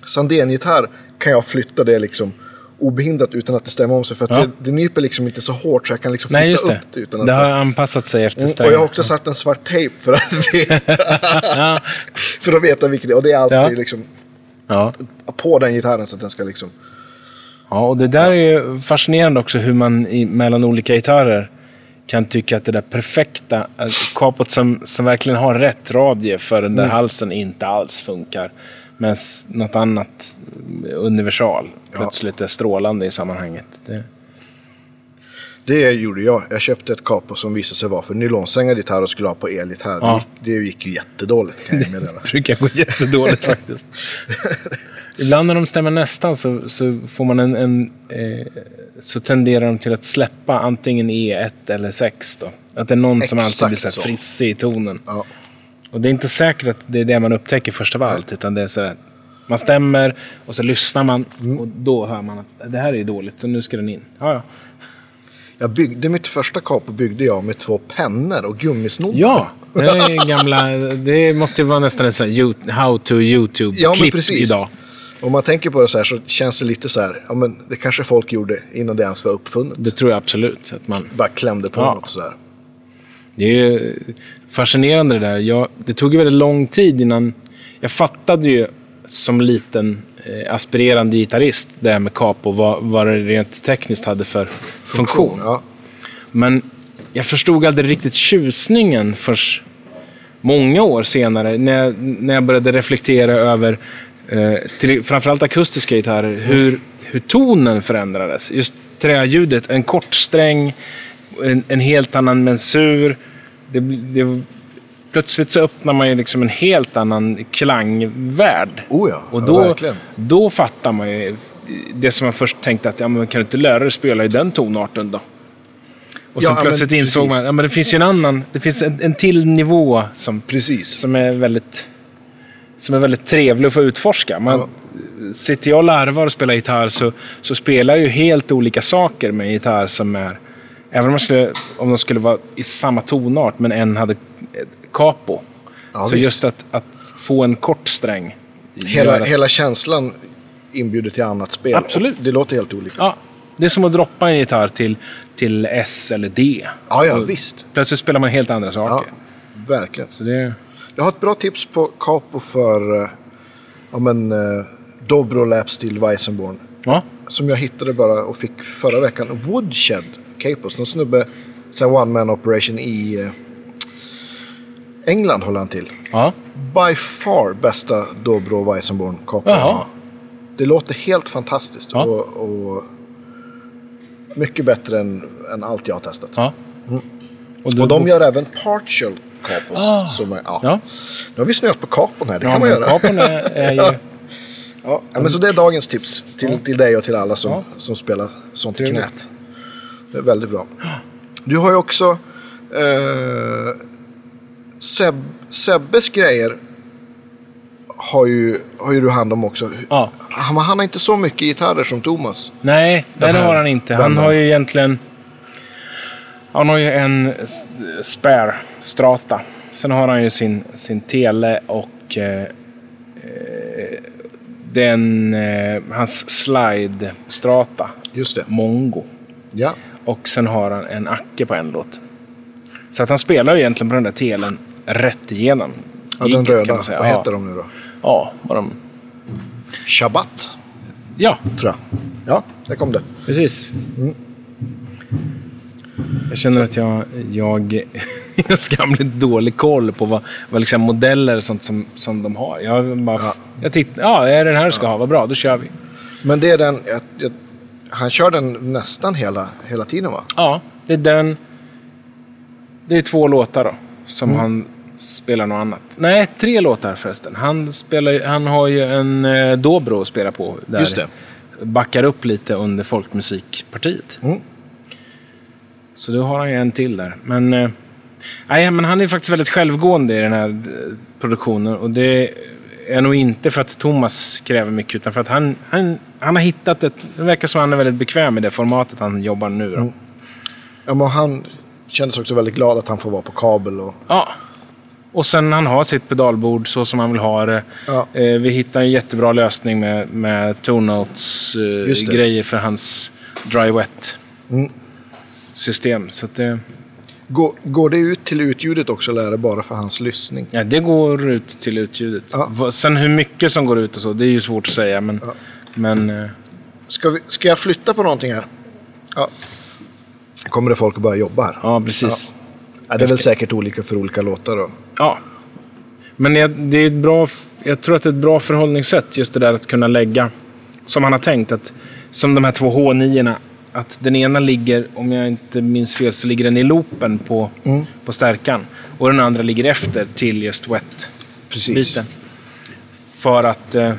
Sandén-gitarr kan jag flytta det liksom obehindrat utan att det stämmer om sig. För att Ja. det, det nyper liksom inte så hårt så jag kan liksom flytta nej, just det. upp det. Utan att Det har anpassat sig efter Mm, och strängen. jag har också satt en svart tejp för att *laughs* veta, för att veta vilket det är. Och det är alltid Ja. liksom Ja. på den gitarren så att den ska liksom... ja, och det där är ju fascinerande också hur man i, mellan olika gitarrer kan tycka att det där perfekta, att kapot som, som verkligen har rätt radie för den där Mm. halsen inte alls funkar. Men något annat universal plötsligt är strålande i sammanhanget. Det, Det gjorde jag. Jag köpte ett capo som visade sig vara för nylonsträngad gitarr och skulle ha på elgitarr. Ja. Det, gick, det gick ju jättedåligt kan jag meddela. *laughs* brukar gå jättedåligt faktiskt. *laughs* Ibland när de stämmer nästan så, så får man en... en eh, så tenderar de till att släppa antingen E1 eller 6 då. Att det är någon som alltid Exakt blir så. frissig i tonen. Ja. Och det är inte säkert att det är det man upptäcker först av allt. Utan det är så här, man stämmer och så lyssnar man Mm. och då hör man att det här är dåligt och nu ska den in. Ja, ja. Jag byggde mitt första capo byggde jag med två pennor och gummisnoddar. Ja, det är gamla... Det måste ju vara nästan en sån how to Ja, YouTube-klipp precis. idag. Om man tänker på det så här så känns det lite så här. Ja, men det kanske folk gjorde innan det ens var uppfunnet. Det tror jag absolut. Att man, Bara klämde på Ja. något sådär. Det är ju fascinerande det där. Jag, det tog ju väldigt lång tid innan... Jag fattade ju som liten eh, aspirerande gitarrist det här med capo, vad, vad det rent tekniskt hade för funktion. Ja. Men jag förstod aldrig riktigt tjusningen först många år senare när jag, när jag började reflektera över eh, till, framförallt akustiska gitarrer, hur, hur tonen förändrades. Just träljudet, en kort sträng, en, en helt annan mensur. Det, det, plötsligt så öppnar man ju liksom en helt annan klangvärld. Oh ja, Och ja, då, verkligen. då fattar man ju det som man först tänkte att ja, men kan du inte lära dig spela i den tonarten då? Och Ja, sen men plötsligt insåg precis. man att ja, men det finns ju en annan, det finns en, en till nivå som, Precis. som är väldigt som är väldigt trevlig att få utforska. Man, Sitter jag och larvar och spelar gitarr så, så spelar jag ju helt olika saker med en gitarr som är... Även om, man skulle, om de skulle vara i samma tonart men en hade capo. Ja, så visst. just att, att få en kort sträng. Hela, att- hela känslan inbjuder till annat spel. Absolut. Och Det låter helt olika. Ja, det är som att droppa en gitarr till, till S eller D. Ja, ja, Och visst. Plötsligt spelar man helt andra Ja, saker. verkligen. Så det, Jag har ett bra tips på capo för eh, ja, men, eh, Dobro Laps till Weissenborn. ja. Som jag hittade bara och fick förra veckan. Woodshed Capos. Någon snubbe, här one man operation i eh, England håller han till. ja. By far bästa Dobro Weissenborn. Jaha. Det låter helt fantastiskt. Ja. Och, och mycket bättre än, än allt jag har testat. ja. Och, du, Och de gör även partial capos. Som är, ja. Ja, Nu har vi snöat på kapon här, det ja kan man göra. kapon är, *laughs* är ju... Ja. Men så det är dagens tips till, till dig och till alla som, som spelar sånt i knät. Det är väldigt bra. Du har ju också eh, Seb, Sebbes grejer har ju, har ju du hand om också. Ja. Han, han har inte så mycket gitarrer som Thomas. Nej, nej det har han inte. Han vännerna. har ju egentligen... Han har ju en spare strata. Sen har han ju sin, sin tele och eh, eh, den, eh, hans slide strata. Just det. Mongo. Ja, Och sen har han en acke på en låt. Så att han spelar ju egentligen på den där telen rätt igenom. ja den kan röda. Vad ja. heter de nu då? Ja, vad de... Shabbat, Ja, tror jag. Ja, där kom det. precis. Jag känner att jag, jag *laughs* har skamligt dålig koll på vad, vad liksom modeller och sånt som, som de har. Jag bara, Ja. jag tittar, ja, är det den här du ska ha? Vad bra, då kör vi. Men det är den, jag, jag, han kör den nästan hela, hela tiden va? Ja, det är den. Det är två låtar då, som han spelar något annat. Nej, tre låtar förresten. Han, spelar, han har ju en eh, dobro att spela på. Där Just det. Backar upp lite under folkmusikpartiet. Mm. Så då har han ju en till där. Men, eh, nej, men han är faktiskt väldigt självgående i den här eh, produktionen. Och det är nog inte för att Thomas kräver mycket, utan för att han, han, han har hittat ett... Det verkar som att han är väldigt bekväm i det formatet han jobbar nu. Då. Mm. Ja, men han kändes också väldigt glad att han får vara på kabel. Och, Ja. Och sen han har sitt pedalbord så som han vill ha det. Ja. Eh, vi hittade en jättebra lösning med, med Notes eh, för hans dry wet Mm. Så det, går, går det ut till utljudet också eller är det bara för hans lyssning? ja, det går ut till utljudet. Ja. Sen hur mycket som går ut och så, det är ju svårt att säga. Men, Ja. men eh, Ska, vi, ska jag flytta på någonting här? Ja. Kommer det folk att börja jobba här? ja, precis. Ja, det är väl säkert olika för olika låtar då. Ja. Men jag, det är ett bra, jag tror att det är ett bra förhållningssätt just det där att kunna lägga, som han har tänkt, att, som de här två H9 att den ena ligger, om jag inte minns fel, så ligger den i loopen på, på stärkan. Och den andra ligger efter till just wet-biten. För att eh,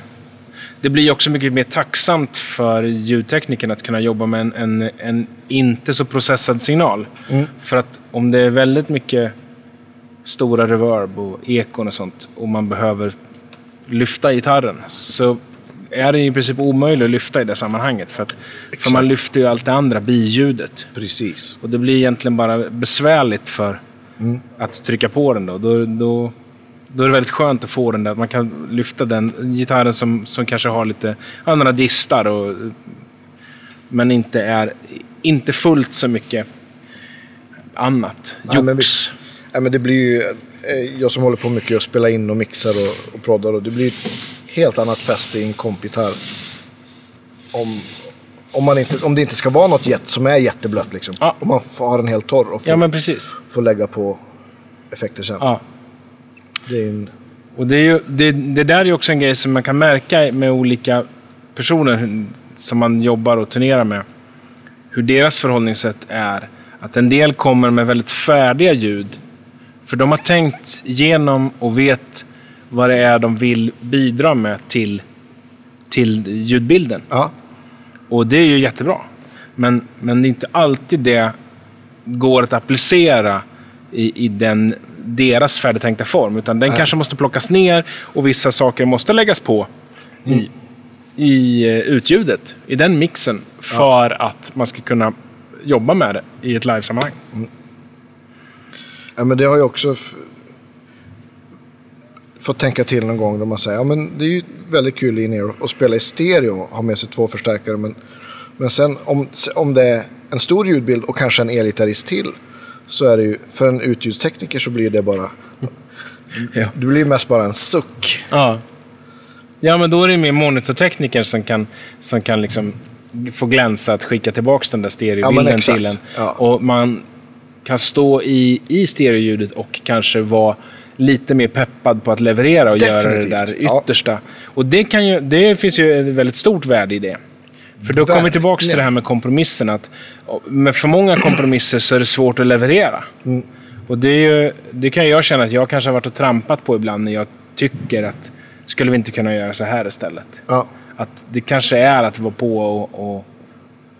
det blir också mycket mer tacksamt för ljudteknikern att kunna jobba med en, en, en inte så processad signal. För att om det är väldigt mycket stora reverb och ekon och sånt och man behöver lyfta gitarren så är det i princip omöjligt att lyfta i det sammanhanget. För, att, för man lyfter ju allt det andra, biljudet. Precis. Och det blir egentligen bara besvärligt för att trycka på den då. Då, då. då är det väldigt skönt att få den där, att man kan lyfta den gitarren som, som kanske har lite andra distar och, men inte är inte fullt så mycket annat. Nej, men Jox. Ja, men det blir ju, eh, jag som håller på mycket och spelar in och mixar och, och proddar. Och det blir helt annat fäste i en kompgitarr. Om, om, man inte, om det inte ska vara något jet som är jätteblött. Liksom. Ja. Om man får ha den helt torr och får, Ja, men precis. får lägga på effekter sen. Ja. Det är en, Och det, är ju, det, det där är också en grej som man kan märka med olika personer som man jobbar och turnerar med. Hur deras förhållningssätt är. Att en del kommer med väldigt färdiga ljud. För de har tänkt igenom och vet vad det är de vill bidra med till, till ljudbilden. ja, Och det är ju jättebra. Men, men det är inte alltid det går att applicera i, i den, deras färdigtänkta form. Utan den kanske måste plockas ner och vissa saker måste läggas på i, i eh, utljudet, i den mixen. För att man ska kunna jobba med det i ett livesammanhang. ja, men det har jag också fått tänka till någon gång. Då man säger ja, men det är ju väldigt kul in er att spela i stereo. Ha med sig två förstärkare. Men, men sen om, om det är en stor ljudbild och kanske en elgitarrist till. Så är det ju, för en utljustekniker så blir det bara... Ja. Det blir ju mest bara en suck. Ja. Ja, men då är det mer monitortekniker som kan, som kan liksom få glänsa att skicka tillbaka den där Ja, stereobilden exakt. till en. Ja. Och man kan stå i, i stereoljudet och kanske vara lite mer peppad på att leverera och göra det Definitivt. där Ja. yttersta. Och det, kan ju, det finns ju ett väldigt stort värde i det. För då kommer vi tillbaka till det här med kompromissen. Att med för många kompromisser så är det svårt att leverera. Mm. Och det, är ju, det kan jag känna att jag kanske har varit och trampat på ibland när jag tycker att skulle vi inte kunna göra så här istället? Ja, Att det kanske är att vara på och, och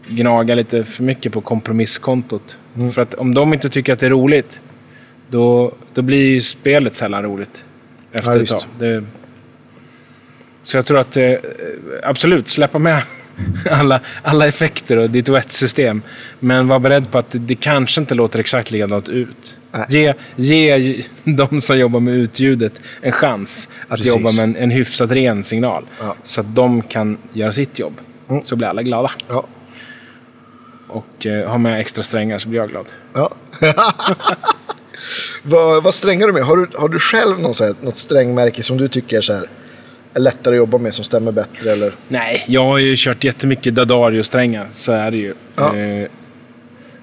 gnaga lite för mycket på kompromisskontot. Mm. För att om de inte tycker att det är roligt, då, då blir ju spelet sällan roligt. Efter Ja, ett tag. Det, så jag tror att, eh, absolut, släppa med *laughs* alla, alla effekter och ditt wet-system. Men var beredd på att det, det kanske inte låter exakt likadant ut. Nej. Ge, ge *laughs* de som jobbar med utljudet en chans att Precis. jobba med en, en hyfsat ren signal. Ja. Så att de kan göra sitt jobb. Mm. Så blir alla glada. ja, Och eh, ha med extra strängar så blir jag glad. ja. *laughs* vad, vad strängar du med? Har du, har du själv någon så här, något strängmärke som du tycker så här, är lättare att jobba med, som stämmer bättre? Eller? Nej, jag har ju kört jättemycket Dadario-strängar. Så är det ju. Ja. Eh,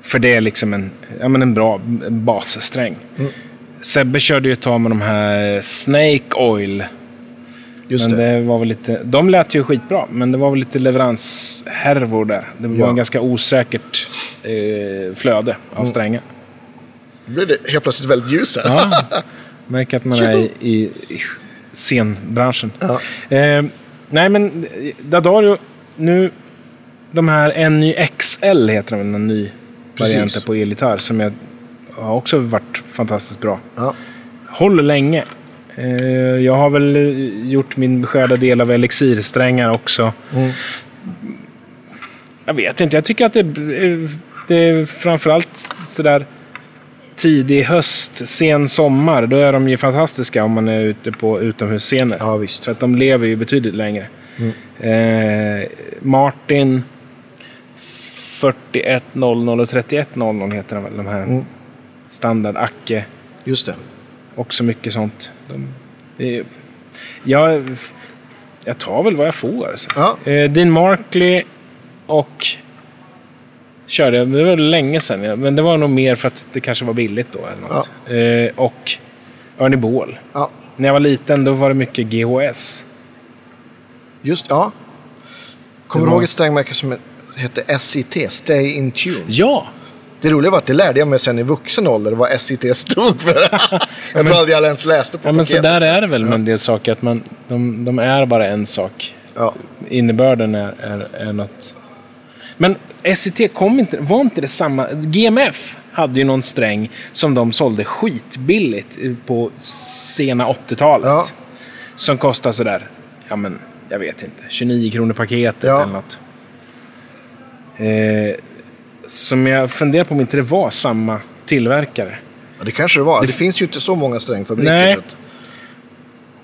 För det är liksom en, ja, men en bra bassträng. Mm. Sebbe körde ju ett tag med de här Snake Oil. Just Men det. det var väl lite, de lät ju skitbra, men det var väl lite leveranshärvor där. Det var Ja. en ganska osäkert eh, flöde Mm. av strängar. Då blir det helt plötsligt väldigt ljus här. Ja, *laughs* märker att man är i, scenbranschen. Ja. Eh, nej, men eh, Dadario, nu... De här NYXL heter de, en ny variant på elgitarr som jag, har också varit fantastiskt bra. Ja. Håller länge. Eh, jag har väl eh, gjort min beskärda del av elixirsträngar också. Mm. Jag vet inte, jag tycker att det, det är framförallt sådär tidig höst, sen sommar. Då är de ju fantastiska om man är ute på utomhusscener. ja, visst. För att de lever ju betydligt längre. Eh, Martin 4100 och 3100 heter de väl, de här Mm. standard Acke. Just det. Också mycket sånt. De, det är, jag, jag tar väl vad jag får. Så. Ja. Eh, Dean Markley och körde, jag- det var länge sedan, ja, men det var nog mer för att det kanske var billigt då. Eller något. Eh, och Ernie Ball. Ja. När jag var liten då var det mycket GHS. Just ja. Kommer du ihåg ett strängmärke som hette SIT? Stay in tune. Ja! Det roliga var att det lärde jag mig sen i vuxen ålder vad SIT stod för. *laughs* jag tror aldrig jag ens läste på Ja, men så där är det väl med en del saker. Att man, de, de är bara en sak. Ja. Innebörden är, är, är något... Men SCT kom inte... Var inte det samma? GMF hade ju någon sträng som de sålde skitbilligt på sena 80-talet. Ja. Som kostade sådär, ja men, jag vet inte, 29 kronor paketet Ja. eller något. Eh, som jag funderar på om inte det var samma tillverkare. Ja, det kanske det var. Det, finns ju inte så många strängfabriker. Nej. Så att,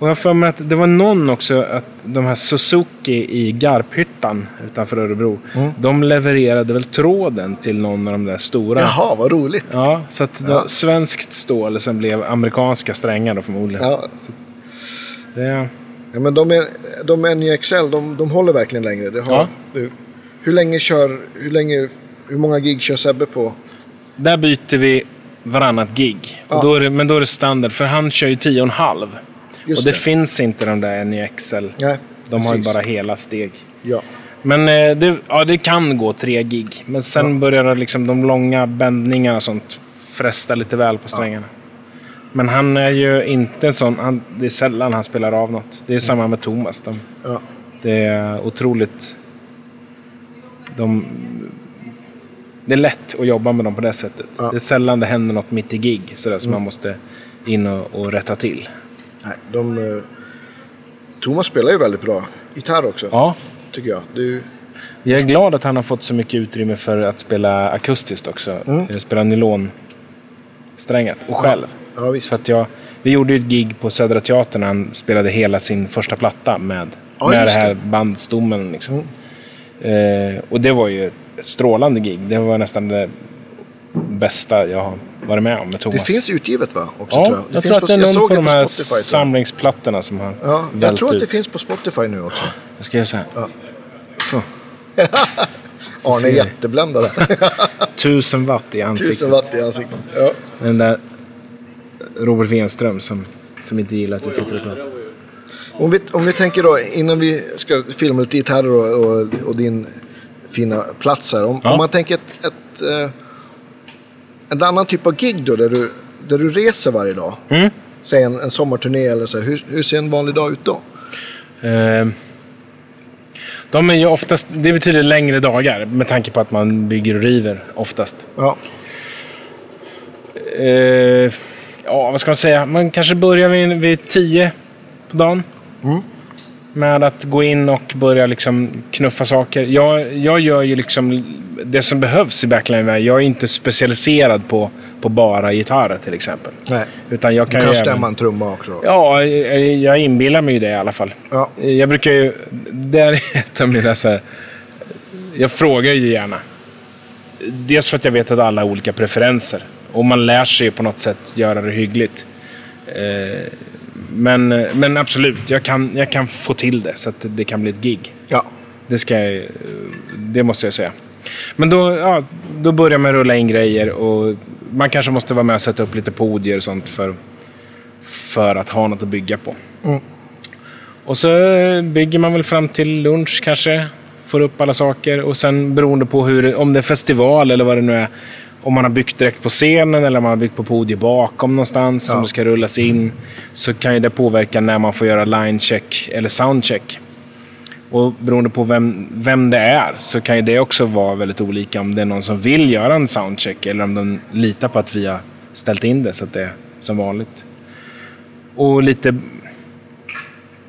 Och jag för mig att det var någon också, att de här Suzuki i Garphyttan utanför Örebro, Mm. de levererade väl tråden till någon av de där stora. jaha, vad roligt. Ja, så att Ja. svenskt stål som blev amerikanska strängar då förmodligen. Ja. Det, Ja, men de, är, de är NYXL, de, de håller verkligen längre. Det har, Ja. du, hur länge kör, hur länge, hur många gig kör Sebbe på? där byter vi varannat gig. Ja. Och då är det, men då är det standard, för han kör ju 10,5. Just Och det, det. finns inte de där NYXL. Nej, De har ju precis. bara hela steg. Ja. Men eh, det, ja, det kan gå tre gig. Men sen Ja. börjar liksom de långa bändningarna och sånt fresta lite väl på strängarna. Men han är ju inte en sån... Han, det är sällan han spelar av något. Det är samma med Thomas. De, Ja. det är otroligt... De, det är lätt att jobba med dem på det sättet. Ja. Det är sällan det händer något mitt i gig sådär, som man måste in och, och rätta till. Nej, de, eh, Thomas spelar ju väldigt bra gitarr också, Ja, tycker jag. Du, Jag är glad att han har fått så mycket utrymme för att spela akustiskt också. Mm. Spela nylonsträngat och själv. ja, visst. För att jag, vi gjorde ju ett gig på Södra Teatern när han spelade hela sin första platta med, Ja, med det här det. Mm. bandstommen. Liksom. Eh, och det var ju ett strålande gig. Det var nästan det bästa jag har varit med om med Det Thomas. finns utgivet va? Också, Ja, tror jag. jag, Det tror finns att det är jag någon på de här Spotify, tror jag. samlingsplattorna som har Ja, jag tror att det ut. finns på Spotify nu också. Jag ska göra så här. Ja. Så. *laughs* Så Arne är jag. jättebländad. *laughs* Tusen watt i ansiktet. Tusen watt i ansiktet. Ja. Den där Robert Wenström som, som inte gillar att vi sitter och pratar. Om, vi, om vi tänker då, innan vi ska filma ut gitarrer och, och, och din fina plats här. Om, Ja. om man tänker ett, ett, eh, en annan typ av gig då, där du, där du reser varje dag. Mm. Säg en, en sommarturné eller så. Hur, hur ser en vanlig dag ut då? Eh, de är ju oftast, det betyder längre dagar med tanke på att man bygger och river oftast. Ja, Eh, ja, vad ska man säga? Man kanske börjar vid, vid tio på dagen. Mm. Med att gå in och börja liksom knuffa saker. Jag, jag gör ju liksom det som behövs i backline. Jag är inte specialiserad på, på bara gitarrer till exempel. nej. Utan jag Du kan, kan ju även- stämma en trumma också. Ja, jag jag inbillar mig ju det i alla fall. Ja. Jag brukar ju... Det är ett av mina så här, Jag frågar ju gärna. Dels för att jag vet att alla har olika preferenser. Och man lär sig ju på något sätt göra det hyggligt. Eh, Men, men absolut, jag kan, jag kan få till det så att det kan bli ett gig. Ja. Det, ska jag, det måste jag säga. Men då, ja, då börjar man rulla in grejer och man kanske måste vara med och sätta upp lite podier och sånt för, för att ha något att bygga på. Och så bygger man väl fram till lunch kanske. Får upp alla saker och sen beroende på hur, om det är festival eller vad det nu är. Om man har byggt direkt på scenen eller om man har byggt på podiet bakom någonstans som Ja. det ska rullas in. Så kan ju det påverka när man får göra line check eller soundcheck. Och beroende på vem, vem det är så kan ju det också vara väldigt olika. Om det är någon som vill göra en soundcheck eller om de litar på att vi har ställt in det så att det är som vanligt. Och lite...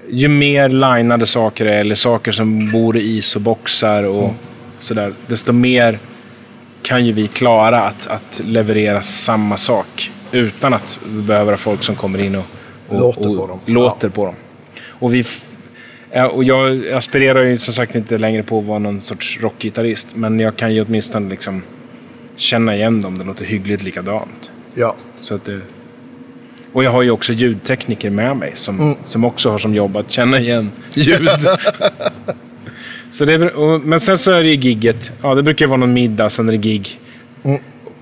Ju mer linade saker är, eller saker som bor i is och boxar och sådär, desto mer kan ju vi klara att, att leverera samma sak utan att vi behöver ha folk som kommer in och, och Låter och på dem. Låter på dem. Och, vi ja, och jag aspirerar ju som sagt inte längre på att vara någon sorts rockgitarrist, men jag kan ju åtminstone liksom känna igen dem. Det låter hyggligt likadant. Ja. Så att det... Och jag har ju också ljudtekniker med mig som, som också har som jobb att känna igen ljud. *laughs* så det, och, men sen så är det ju gigget. Ja, det brukar vara någon middag, sen är det gig.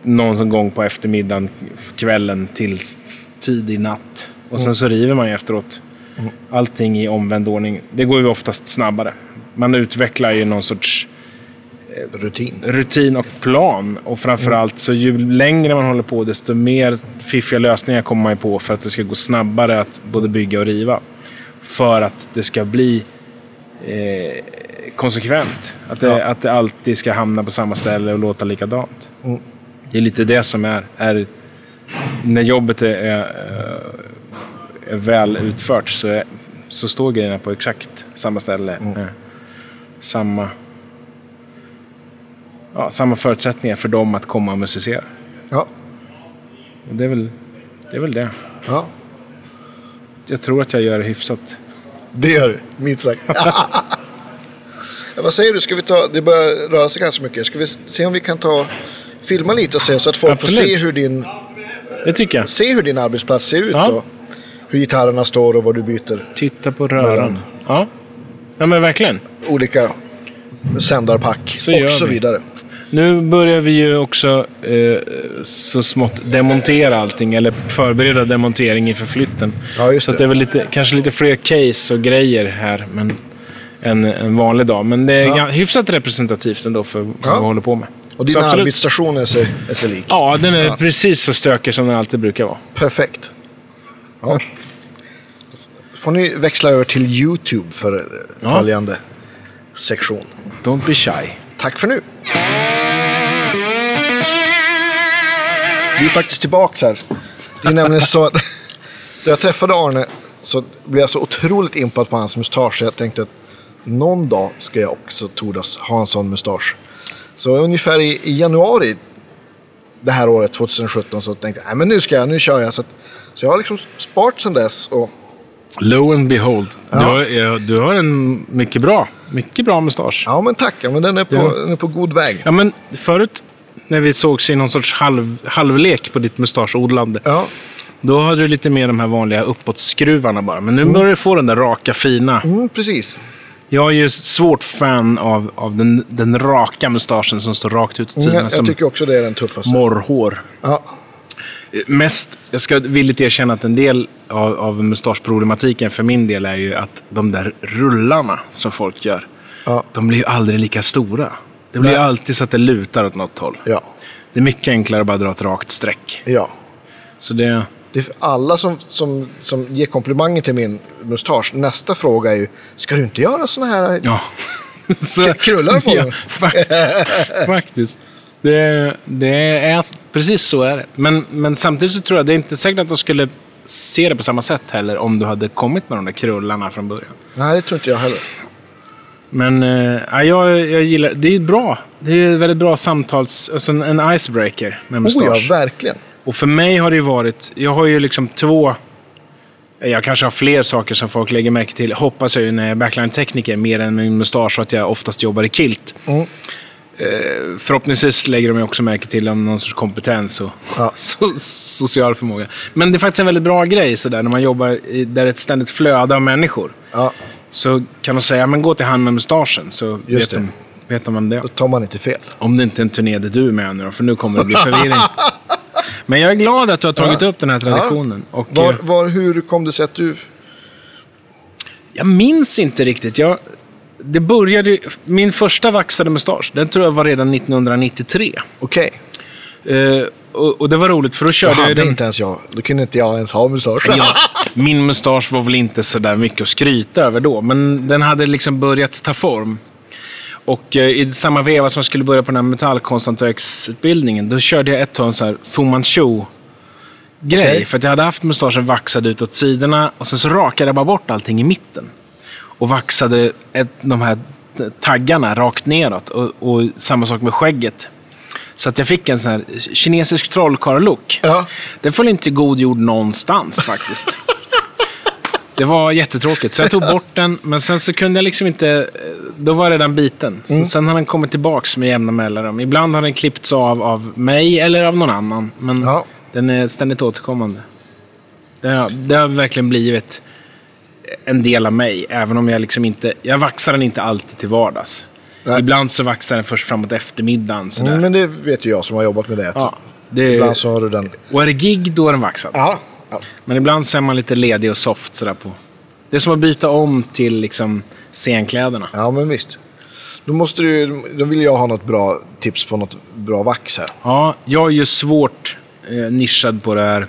Någon som gång på eftermiddagen, kvällen till tidig natt. Och sen så river man ju efteråt. Allting i omvänd ordning. Det går ju oftast snabbare. Man utvecklar ju någon sorts Rutin. rutin och plan. Och framförallt så ju längre man håller på desto mer fiffiga lösningar kommer man ju på för att det ska gå snabbare att både bygga och riva. För att det ska bli eh, konsekvent. Att det, Ja. att det alltid ska hamna på samma ställe och låta likadant. Mm. Det är lite det som är, är när jobbet är, är, är väl utfört så, är, så står grejerna på exakt samma ställe. Mm. Eh, Samma ja, samma förutsättningar för dem att komma och musicera. Ja. Det är väl det. Är väl det. ja. Jag tror att jag gör det hyfsat. Det gör du, minst sagt. *laughs* vad säger du, ska vi ta, det börjar röra sig ganska mycket. Ska vi se om vi kan ta, filma lite och se så att folk får Absolut. se hur, din, Det tycker jag. se hur din arbetsplats ser ut Ja. och hur gitarrerna står och vad du byter. Titta på röran. Ja. ja, men verkligen. Olika sändarpack Så och så vi. vidare. Nu börjar vi ju också eh, så smått demontera allting, eller förbereda demontering inför flytten. Ja, just så det. det är väl lite, kanske lite fler case och grejer här men, än en vanlig dag. Men det är Ja. ja. hyfsat representativt ändå för vad Ja. vi håller på med. Och din arbetsstation är sig, är sig lik. Ja, den är precis så stökig som den alltid brukar vara. Perfekt. Ja. får ni växla över till YouTube för Ja. följande sektion. Don't be shy. Tack för nu. Vi är faktiskt tillbaka här. Det är nämligen så att *laughs* när jag träffade Arne så blev jag så otroligt impad på hans mustasch. så Jag tänkte att någon dag ska jag också tordas ha en sån mustasch. Så ungefär i, i januari det här året, 2017, så tänkte jag, men nu ska jag, nu kör jag. Så, att, så jag har liksom sparat sedan dess. Och, Lo and behold. Ja. Du, har, du har en mycket bra, mycket bra mustasch. ja men tack, ja, men den är på, Ja. den är på god väg. Ja, men förut när vi sågs i någon sorts halv, halvlek på ditt mustaschodlande. Ja, Då hade du lite mer de här vanliga uppåtskruvarna bara. Men nu börjar du få den där raka, fina. mm, precis. Jag är ju svårt fan av, av den, den raka mustaschen som står rakt ut åt Mm, sidan. jag, jag som tycker också det är den tuffaste. morrhår. Ja, Mest, jag ska villigt erkänna att en del av, av mustaschproblematiken för min del är ju att de där rullarna som folk gör, Ja. de blir ju aldrig lika stora. Det blir alltid så att det lutar åt något håll. ja, Det är mycket enklare att bara dra ett rakt streck. ja. Så det... Det är för alla som, som, som ger komplimanger till min mustasch. Nästa fråga är ju, ska du inte göra såna här... Ja. *laughs* Så, Krullar på *laughs* ja, den. *laughs* fa- Faktiskt. Det, det är precis så är det. Men, men samtidigt så tror jag det är inte säkert att de skulle se det på samma sätt heller om du hade kommit med de där krullarna från början. Nej, det tror inte jag heller. Men eh, ja, jag, jag gillar, det är bra. Det är väldigt bra samtals, alltså en, en icebreaker med Oh mustasch. ja, verkligen. Och för mig har det ju varit, jag har ju liksom två, jag kanske har fler saker som folk lägger märke till, hoppas jag ju när jag är backline-tekniker, mer än min mustasch och att jag oftast jobbar i kilt. Mm. Eh, förhoppningsvis lägger de också märke till om någon sorts kompetens och Ja. *laughs* so, social förmåga. Men det är faktiskt en väldigt bra grej sådär när man jobbar i, där ett ständigt flöde av människor. Ja, Så kan de säga, men gå till han med mustaschen så Just vet det. de, vet man det. Då tar man inte fel. Om det inte är en turné där du är med nu då, för nu kommer det bli förvirring. *laughs* Men jag är glad att du har tagit Ja. upp den här traditionen. Och, Var, eh, var, hur kom det sig att du... Jag minns inte riktigt. Jag, det började, min första vaxade mustasch, den tror jag var redan 1993. Okej, Eh, och, och det var roligt för då körde jag hade den... inte ens jag. Då kunde inte jag ens ha mustasch. Ja, min mustasch var väl inte så där mycket att skryta över då, men den hade liksom börjat ta form. Och eh, i samma veva som jag skulle börja på den här metallkonsthantverksutbildningen, då körde jag ett tag en sån här Fu Manchu-grej. Okej. För att jag hade haft mustaschen vaxad ut åt sidorna och sen så rakade jag bara bort allting i mitten. Och vaxade ett, de här taggarna rakt neråt. Och, och samma sak med skägget. Så att jag fick en sån här kinesisk trollkarl-look. Ja. Den föll inte god jord någonstans faktiskt. *laughs* Det var jättetråkigt, så jag tog bort den. Men sen så kunde jag liksom inte... Då var den biten. Så Sen har den kommit tillbaks med jämna mellanrum. Ibland har den klippts av av mig eller av någon annan. Men Ja. den är ständigt återkommande. Det har, det har verkligen blivit en del av mig. Även om jag liksom inte... Jag vaxar den inte alltid till vardags. Nej. Ibland så vaxar den först framåt eftermiddagen. Sådär. Mm, men det vet ju jag som har jobbat med det. ja, det, Ibland så har du den... och är det gig, då är den vaxad. Ja. ja. Men ibland så är man lite ledig och soft sådär på. Det är som att byta om till liksom scenkläderna. Ja, men visst. Då, måste du, då vill jag ha något bra tips på något bra vax här. Ja, jag är ju svårt eh, nischad på det här.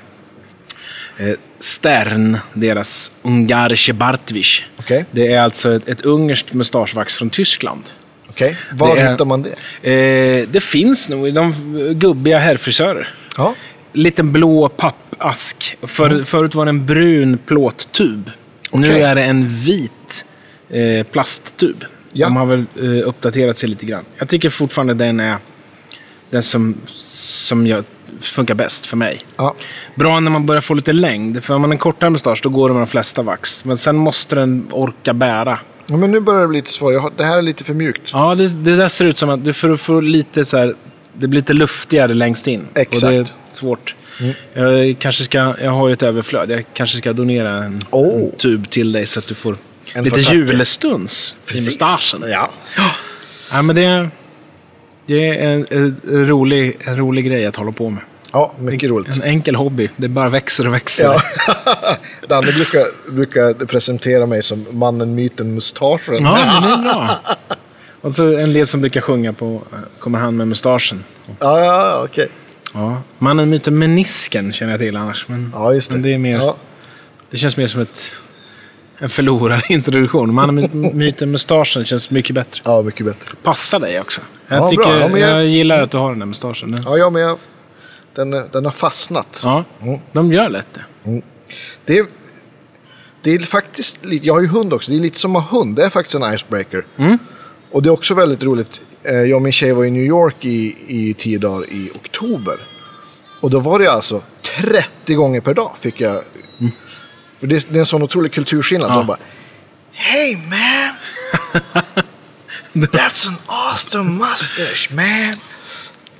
Eh, Stern, deras Ungarische Bartwisch. Okej. Det är alltså ett, ett ungerskt mustaschvax från Tyskland. Okej, var Det är- hittar man det? Eh, det finns nog i de gubbiga herrfrisörer. Ja. Liten blå pappask. För, Förut var det en brun plåttub. Nu Okej. är det en vit eh, plasttub. Ja. De har väl eh, uppdaterat sig lite grann. Jag tycker fortfarande den är den som, som jag, funkar bäst för mig. ja. Bra när man börjar få lite längd. För om man har en kortare mustasch, då går det med de flesta vax. Men sen måste den orka bära. Ja, men nu börjar det bli lite svårare. Det här är lite för mjukt. Ja, det, det där ser ut som att du får, får lite så här, det blir lite luftigare längst in. Exakt. Och det är svårt. Jag, kanske ska, jag har ju ett överflöd. Jag kanske ska donera en, Oh. en tub till dig så att du får En lite julestuns i mustaschen. Ja. Ja, men det, det är en, en, en, rolig, en rolig grej att hålla på med. ja, mycket roligt. En enkel hobby. Det bara växer och växer. Ja. *laughs* *laughs* Danne brukar, brukar presentera mig som mannen, myten, mustaschen. Ja, men det är *laughs* bra. Och så en del som brukar sjunga på Kommer han med mustaschen. ja, ja okej. Ja, mannen myten menisken känner jag till annars. Men, Ja, just det. men det är mer... Ja. Det känns mer som ett, en förlorarintroduktion. Mannen my- myten mustaschen känns mycket bättre. ja, mycket bättre. Passar dig också. Jag, Ja, tycker, bra. Ja, jag- jag... gillar att du har den där mustaschen. Den, Ja, ja men jag, den, den har fastnat. ja, de gör lätt det. Det är, det är faktiskt jag har ju hund också, det är lite som att ha hund. Det är faktiskt en icebreaker. Mm. Och det är också väldigt roligt. Eh, Jag och min tjej var i New York i, i tio dagar i oktober. Och då var det alltså 30 gånger per dag fick jag. För det, det är en sån otrolig kulturskillnad. Mm. Ja. De bara Hey man! *laughs* That's an awesome mustache man!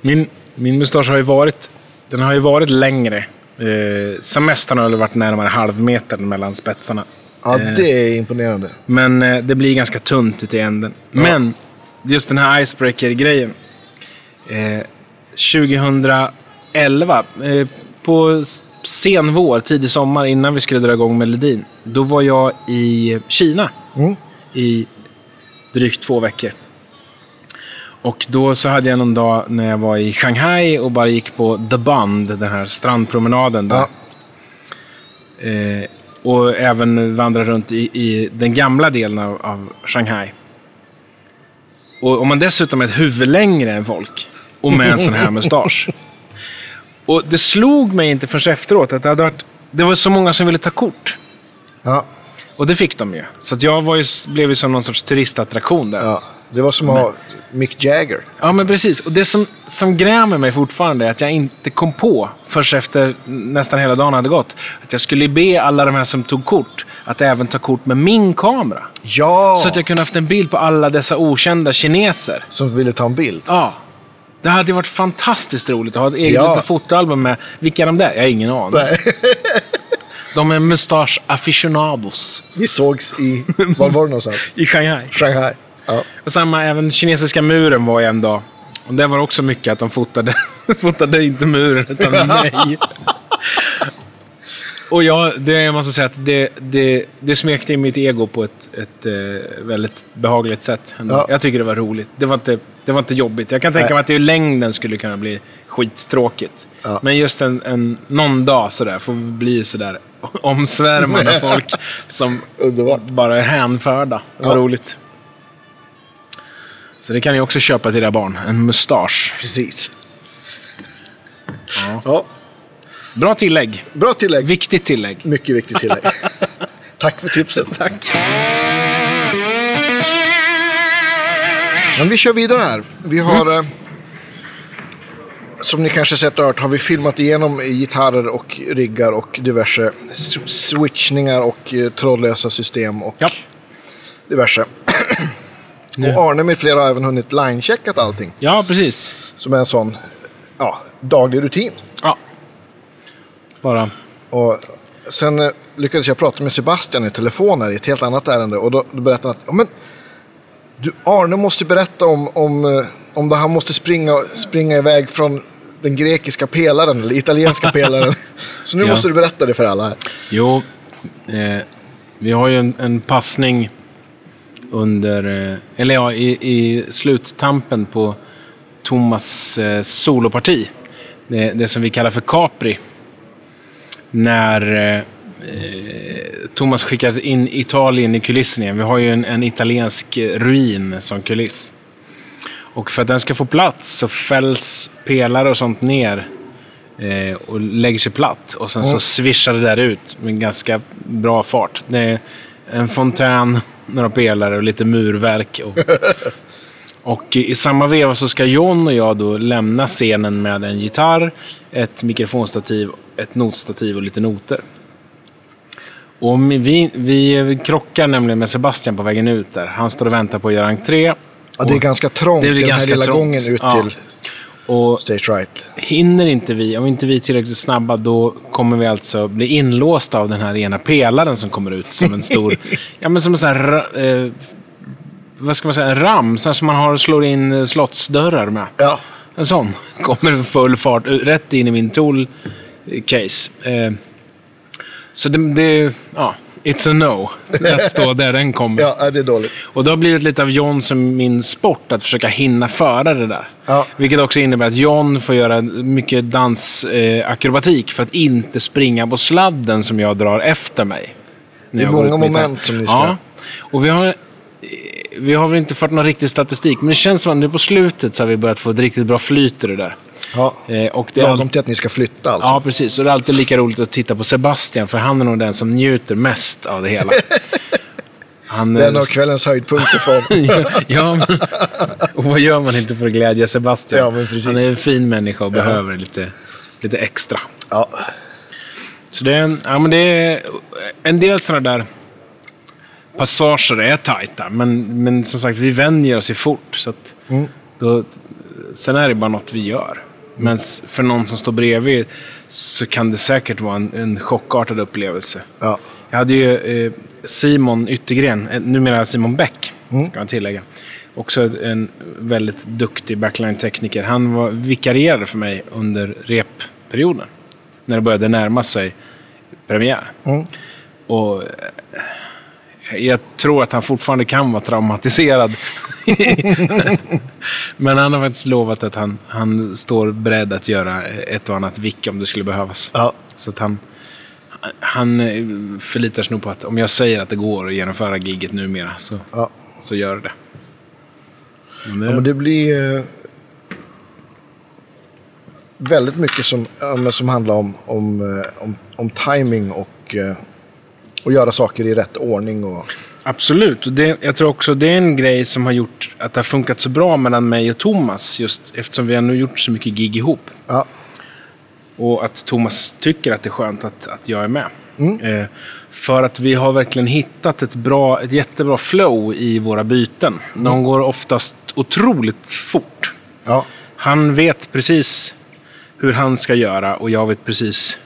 Min, min mustasch har ju varit, den har ju varit längre. Eh, mest har väl varit närmare halvmetern mellan spetsarna. Ja, Eh. det är imponerande. Men eh, det blir ganska tunt ute i änden. Men just den här icebreaker-grejen. Eh, 2011, eh, på sen vår, tidig sommar, innan vi skulle dra igång melodin. Då var jag i Kina Mm. i drygt två veckor. Och då så hade jag någon dag när jag var i Shanghai och bara gick på The Bund, den här strandpromenaden. Där. Ja. Eh, och även vandra runt i, i den gamla delen av, av Shanghai. Och om man dessutom är ett huvud längre än folk och med en sån här mustasch. *laughs* Och det slog mig inte förrän efteråt att det, hade varit, det var så många som ville ta kort. Ja, Och det fick de ju. Så jag var ju, blev ju som någon sorts turistattraktion där. ja. Det var som att ha Mick Jagger. Ja, men precis. Och det som, som grämer mig fortfarande är att jag inte kom på, först efter nästan hela dagen hade gått, att jag skulle be alla de här som tog kort att även ta kort med min kamera. Ja! Så att jag kunde haft en bild på alla dessa okända kineser. Som ville ta en bild. Ja. Det hade varit fantastiskt roligt att ha ett eget Ja. litet fotoalbum med. Vilka är de där? Jag har ingen aning. Nej. *laughs* De är mustasch aficionados Vi sågs i, var var det någonstans? i Shanghai. Shanghai. Ja. Och samma, även kinesiska muren var ju en dag. Och där var det också mycket att de fotade, *laughs* fotade inte muren, utan *laughs* mig. Och jag, det, måste säga att det, det, det smekte i mitt ego på ett, ett eh, väldigt behagligt sätt. Ja. Jag tycker det var roligt. Det var, inte, det var inte jobbigt. Jag kan tänka Nej. mig att det i längden skulle kunna bli skittråkigt. Ja. Men just en, en, någon dag sådär får bli sådär *laughs* omsvärmande folk som Underbart. bara är hänförda. Det var Ja. roligt. Så det kan ni också köpa till era barn. En mustasch. Precis. Ja. Ja, Bra tillägg. bra tillägg. Viktigt tillägg. Mycket viktigt tillägg. *laughs* Tack för tipset. Tack. Men vi kör vidare här. Vi har, eh, som ni kanske sett och hört, har vi filmat igenom gitarrer och riggar och diverse switchningar och eh, trådlösa system och Ja. diverse. *clears throat* och Arne med flera har även hunnit line-checkat allting. ja, precis. Som är en sån ja, daglig rutin. Ja. Bara... Och sen eh, lyckades jag prata med Sebastian i telefon här i ett helt annat ärende. Och då, då berättade han att men, du, Arne måste berätta om, om, eh, om det han måste springa, springa iväg från den grekiska pelaren eller italienska *laughs* pelaren. Så nu Ja. måste du berätta det för alla här. Jo, eh, vi har ju en, en passning under, eh, eller ja, i, i sluttampen på Thomas eh, soloparti. Det, det som vi kallar för Capri. När eh, eh, Thomas skickar in Italien i kulissen igen. Vi har ju en, en italiensk ruin som kuliss. Och för att den ska få plats så fälls pelare och sånt ner eh, och lägger sig platt. Och sen så svischar det där ut med ganska bra fart. Det är en fontän, några pelare och lite murverk. Och, *laughs* och i samma veva så ska John och jag då lämna scenen med en gitarr, ett mikrofonstativ, ett notstativ och lite noter. Och vi, vi krockar nämligen med Sebastian på vägen ut där. Han står och väntar på att göra entré. Ja, det är ganska trångt Det blir den här lilla trångt. gången ut Ja. Och Stage Right. Hinner inte vi, om inte vi är tillräckligt snabba, då kommer vi alltså bli inlåsta av den här ena pelaren som kommer ut som en stor... *laughs* ja, men som en sån här... Eh, vad ska man säga? En ram, sån som man har slår in eh, slottsdörrar med. Ja, En sån *laughs* kommer full fart ut- rätt in i min tool-case. Eh, så det, det... Ja, it's a no. Att stå där den kommer. ja det är dåligt. Och det har blivit lite av John som min sport, att försöka hinna föra det där. Ja. Vilket också innebär att John får göra mycket dansakrobatik eh, för att inte springa på sladden som jag drar efter mig. Det är många moment som ni ska- Ja, och vi har, vi har väl inte fått någon riktig statistik, men det känns som att nu på slutet så har vi börjat få ett riktigt bra flyt i det där. Ja. Eh, och det Lagom till att ni ska flytta alltså. Ja, precis. Och det är alltid lika roligt att titta på Sebastian, för han är nog den som njuter mest av det hela. *laughs* Han, Det är en eh, av kvällens höjdpunkter för *laughs* ja, ja, men, och vad gör man inte för att glädja Sebastian? Ja. Han är en fin människa och behöver lite, lite extra. Ja. Så det är, ja, men det är en del sådana där passager är tajta, men, men som sagt, vi vänjer oss ju fort. Så att Mm. då, sen är det bara något vi gör. Men för någon som står bredvid så kan det säkert vara en, en chockartad upplevelse. Ja. Jag hade ju eh, Simon Yttergren, eh, numera Simon Bäck, ska man tillägga. Också en väldigt duktig backline-tekniker. Han var vikarierade för mig under repperioden. När det började närma sig premiär. Och eh, jag tror att han fortfarande kan vara traumatiserad. *laughs* Men han har faktiskt lovat att han, han står beredd att göra ett och annat vick om det skulle behövas. Ja. Så att han, han eh, förlitar sig nog på att om jag säger att det går att genomföra giget numera så, Ja. så gör det. Men det, Ja, men det blir eh, väldigt mycket som, ja, som handlar om, om, eh, om, om timing och att göra saker i rätt ordning. Och, Absolut. Och det, jag tror också det är en grej som har gjort att det har funkat så bra mellan mig och Thomas. Just eftersom vi har nu gjort så mycket gig ihop. ja, Och att Thomas tycker att det är skönt att, att jag är med. Eh, för att vi har verkligen hittat ett, bra, ett jättebra flow i våra byten. De går oftast otroligt fort. ja, Han vet precis hur han ska göra och jag vet precis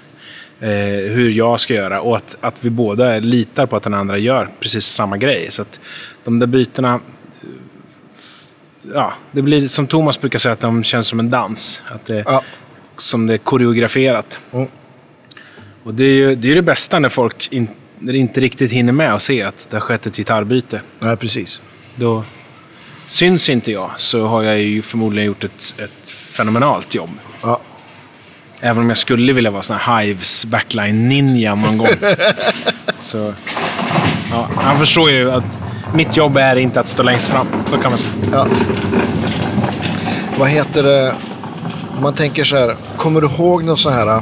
eh, hur jag ska göra. Och att, att vi båda litar på att den andra gör precis samma grej. Så att de där bytena ja, det blir som Thomas brukar säga, att de känns som en dans. Att det, Ja. Som det är koreograferat. Mm. Och det är ju det, är det bästa när folk in, när inte riktigt hinner med att se att det har skett ett gitarrbyte. Nej, precis. Då syns inte jag, så har jag ju förmodligen gjort ett, ett fenomenalt jobb. Ja. Även om jag skulle vilja vara sån här Hives backline-ninja någon gång. *laughs* så, ja, han förstår ju att mitt jobb är inte att stå längst fram. Så kan man säga. Ja. Vad heter det? Man tänker så här. Kommer du ihåg någon så här äh,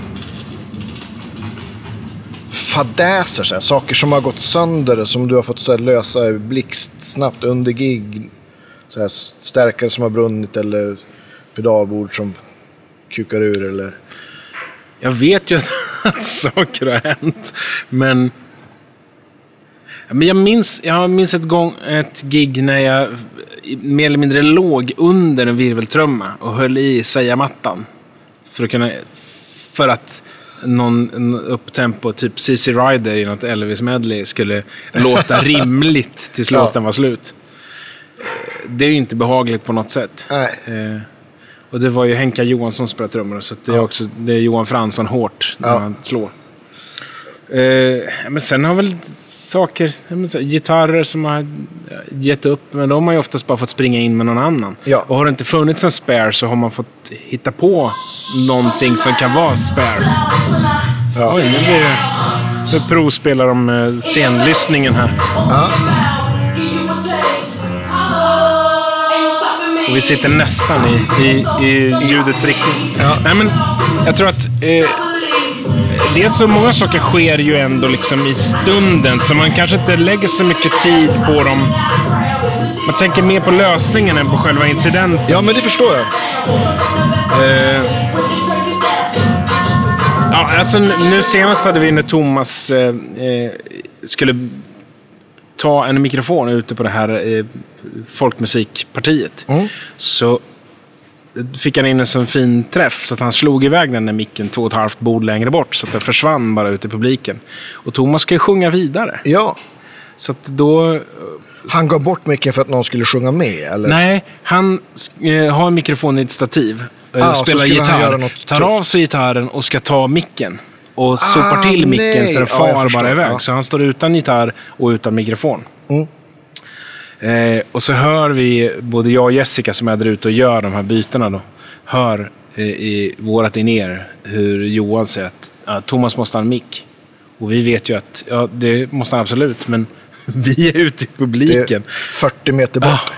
fadäser? Så här, saker som har gått sönder som du har fått så här, lösa blixtsnabbt under gig. Så här, stärkare som har brunnit eller pedalbord som kukar ur eller... Jag vet ju *laughs* att saker har hänt, men... Men jag minns, jag minns ett, gång, ett gig när jag mer eller mindre låg under en virveltrumma och höll i sägamattan. För att kunna... För att någon upptempo, typ CC Rider i något Elvis-medley skulle *laughs* låta rimligt tills låten var slut. Det är ju inte behagligt på något sätt. Nej. Och det var ju Henka Johansson som spelade trummor, så det, är också, det är Johan Fransson hårt när han slår. Eh, men sen har väl saker, menar gitarrer som har gett upp, men de har ju oftast bara fått springa in med någon annan. Ja. Och har det inte funnits en spare så har man fått hitta på någonting som kan vara spare. Ja. Oj, nu blir det... Nu provspelar de eh, scenlyssningen här. Ja. Vi sitter nästan i, i, i ljudets riktning. Ja. Nej, men jag tror att... Eh, det är så många saker sker ju ändå liksom i stunden, så man kanske inte lägger så mycket tid på dem. Man tänker mer på lösningen än på själva incidenten. ja, men det förstår jag. Eh, ja, alltså, nu senast hade vi när Thomas eh, eh, skulle ta en mikrofon ute på det här eh, folkmusikpartiet. Mm. Så fick han in en sån fin träff så att han slog iväg den där micken två och ett halvt bord längre bort. Så att den försvann bara ut i publiken. Och Thomas ska ju sjunga vidare. Ja. Så att då Han gav bort micken för att någon skulle sjunga med, eller? Nej, han eh, har en mikrofon i ett stativ. Eh, Ah, spelar gitarr. tar tufft. av sig gitarren och ska ta micken. Och sopar Ah, till micken nej. så den Ja, far förstår. bara iväg. Ja. Så han står utan gitarr och utan mikrofon. Mm. Eh, och så hör vi, både jag och Jessica som är där ute och gör de här bytena då, hör eh, i vårat in hur Johan säger att ah, Thomas måste ha en mick. Och vi vet ju att ja, det måste han absolut, men *laughs* vi är ute i publiken. är 40 meter bort. Ah.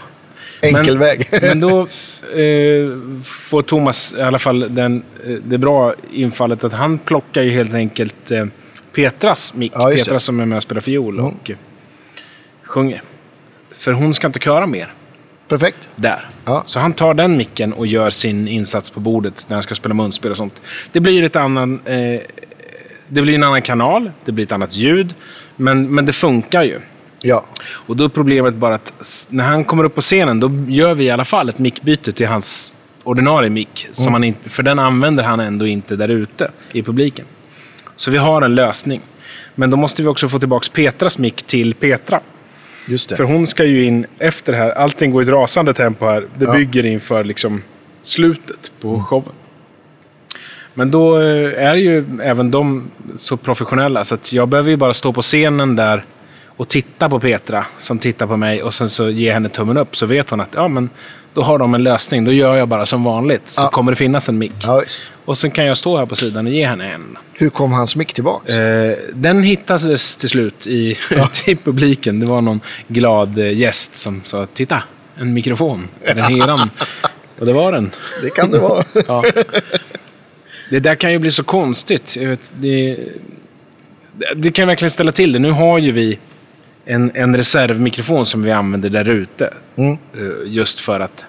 Enkel men, väg. *laughs* men då eh, får Thomas i alla fall den, eh, det bra infallet att han plockar ju helt enkelt eh, Petras mick. Ja, just det. Petra som är med och spelar fiol Mm. och eh, sjunger. För hon ska inte köra mer Perfekt. där. Ja. Så han tar den micken och gör sin insats på bordet när han ska spela munspel och sånt. Det blir ett annan, eh, det blir en annan kanal, det blir ett annat ljud. Men, men det funkar ju. Ja. Och då är problemet bara att när han kommer upp på scenen, då gör vi i alla fall ett mickbyte till hans ordinarie mick. Mm. Som han inte, för den använder han ändå inte där ute i publiken. Så vi har en lösning. Men då måste vi också få tillbaka Petras mick till Petra. Just det. För hon ska ju in efter det här. Allting går i ett rasande tempo här. Det Ja. Mm. bygger inför liksom slutet på showen. Men då eh, är ju även de så professionella så att jag behöver ju bara stå på scenen där och titta på Petra som tittar på mig och sen så ge henne tummen upp så vet hon att ja, men då har de en lösning. Då gör jag bara som vanligt så Ja. kommer det finnas en mick. Ja. Och sen kan jag stå här på sidan och ge henne en. Hur kom hans mick tillbaks? Eh, den hittades till slut i, *laughs* i publiken. Det var någon glad eh, gäst som sa “Titta, en mikrofon. Den heran?” Och det var den. *laughs* Det kan det vara. *laughs* Ja. Det där kan ju bli så konstigt. Vet, det, det kan verkligen ställa till det. Nu har ju vi en, en reservmikrofon som vi använder där ute. Mm. Eh, Just för att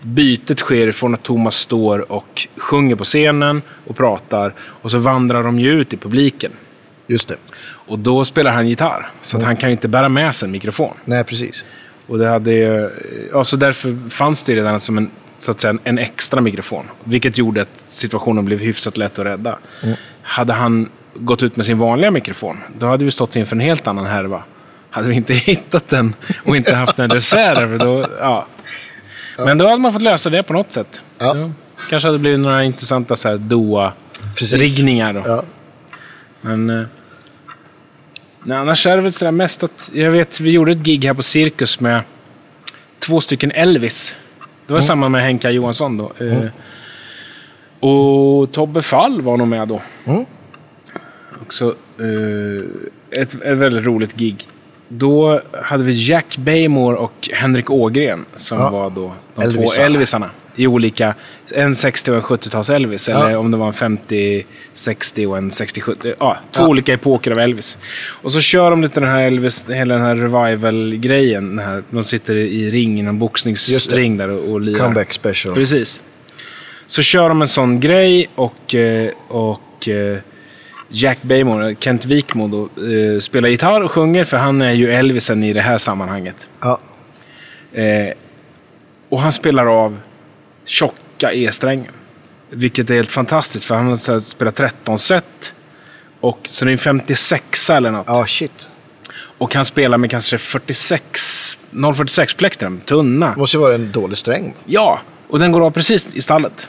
bytet sker från att Thomas står och sjunger på scenen och pratar och så vandrar de ju ut i publiken. Just det. Och då spelar han gitarr. Så att han kan ju inte bära med sig en mikrofon. Nej, precis. Och det hade, ju- ja, så därför fanns det redan som en, så att säga, en extra mikrofon. Vilket gjorde att situationen blev hyfsat lätt att rädda. Hade han gått ut med sin vanliga mikrofon, då hade vi stått inför en helt annan härva. Hade vi inte hittat den och inte haft en reserv, då, ja. Men då hade man fått lösa det på något sätt. Ja. Då kanske hade blivit några intressanta så här. Då. Ja. Men... Eh, nej, annars är det väl sådär mest att... Jag vet, vi gjorde ett gig här på Cirkus med två stycken Elvis. Det var samma med Henka Johansson då. Eh, och Tobbe Fall var nog med då. Mm. Också eh, ett, ett väldigt roligt gig. Då hade vi Jack Baymore och Henrik Ågren som Ja. var då de Elvisarna. två Elvisarna. I olika, en 60 och en 70-tals Elvis. Eller om det var en 50-60 och en 60-70. Ja, två Ja. olika epoker av Elvis. Och så kör de lite den här Elvis, hela den här revival-grejen. här- De sitter i ring, någon boxningsring där och, och lirar. Comeback special. Precis. Så kör de en sån grej och, eh, och eh, Jack Baymore, Kent Wikmo, då, eh, spelar gitarr och sjunger för han är ju Elvisen i det här sammanhanget. Ja. Eh, och han spelar av tjocka E-strängen. Vilket är helt fantastiskt för han har spelat 13 set. Och, så det är en 56 eller något. ja, shit. Och han spelar med kanske 46, 046 plektrum, tunna. Måste ju vara en dålig sträng. Ja, och den går av precis i stallet.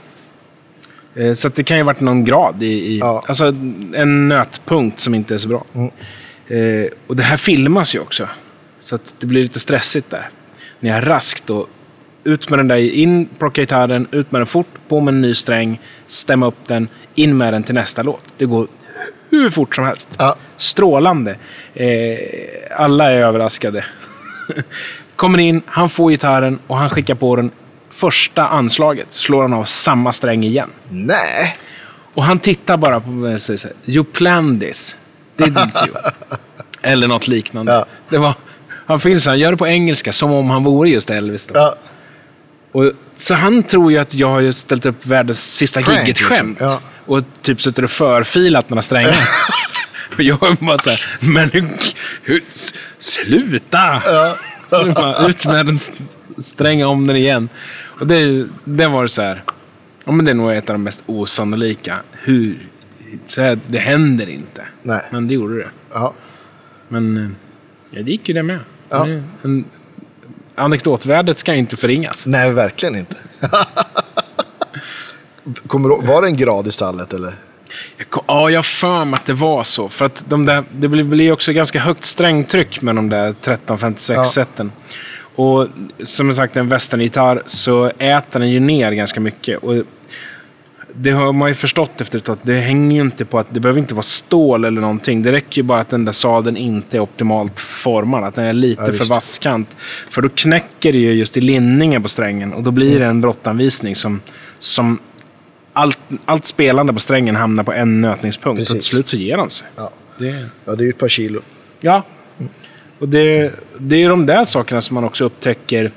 Eh, Så det kan ju ha varit någon grad i... i Ja. Alltså en nötpunkt som inte är så bra. Eh, och det här filmas ju också. Så det blir lite stressigt där. När jag raskt då, ut med den där, in, plocka gitarren, ut med den fort, på med en ny sträng, stämma upp den, in med den till nästa låt. Det går hur fort som helst. Ja. Strålande. Eh, alla är överraskade. *laughs* Kommer in, han får gitarren och han skickar på den. Första anslaget slår han av samma sträng igen. Nej. Och han tittar bara på mig och säger You planned this, didn't you? *laughs* Eller något liknande. Ja. Det var, han finns han gör det på engelska som om han vore just Elvis. Då. Ja. Och, så han tror ju att jag har ställt upp världens sista gigget-skämt. liksom. Ja. Och typ suttit och förfilat några strängar. *laughs* och jag är bara så här, men hur, sluta! så bara, ut med den, stränga om den igen. Och det, det var så här, ja men det är nog ett av de mest osannolika. Hur, så här, det händer inte. Nej. Men det gjorde det. Ja. Men eh, ja, det gick ju det med. Ja. En, anekdotvärdet ska inte förringas. Nej, verkligen inte. Kommer var det en grad i stallet eller? Jag Ja, jag har för mig att det var så. För att de där, det blir, också ganska högt strängtryck med de där 1356 Ja. sätten. Och som sagt, en westerngitarr så äter den ju ner ganska mycket. Och det har man ju förstått efter ett tag. att Det hänger ju inte på att det behöver inte vara stål eller någonting. Det räcker ju bara att den där sadeln inte är optimalt formad. Att den är lite Ja, för visst. vasskant. För då knäcker det ju just i linningen på strängen. Och då blir det en brottanvisning som, som allt, allt spelande på strängen hamnar på en nötningspunkt. Och till Precis. slut så ger de sig. Ja. Det, Ja, det är ju ett par kilo. ja. Och det, det är ju de där sakerna som man också upptäcker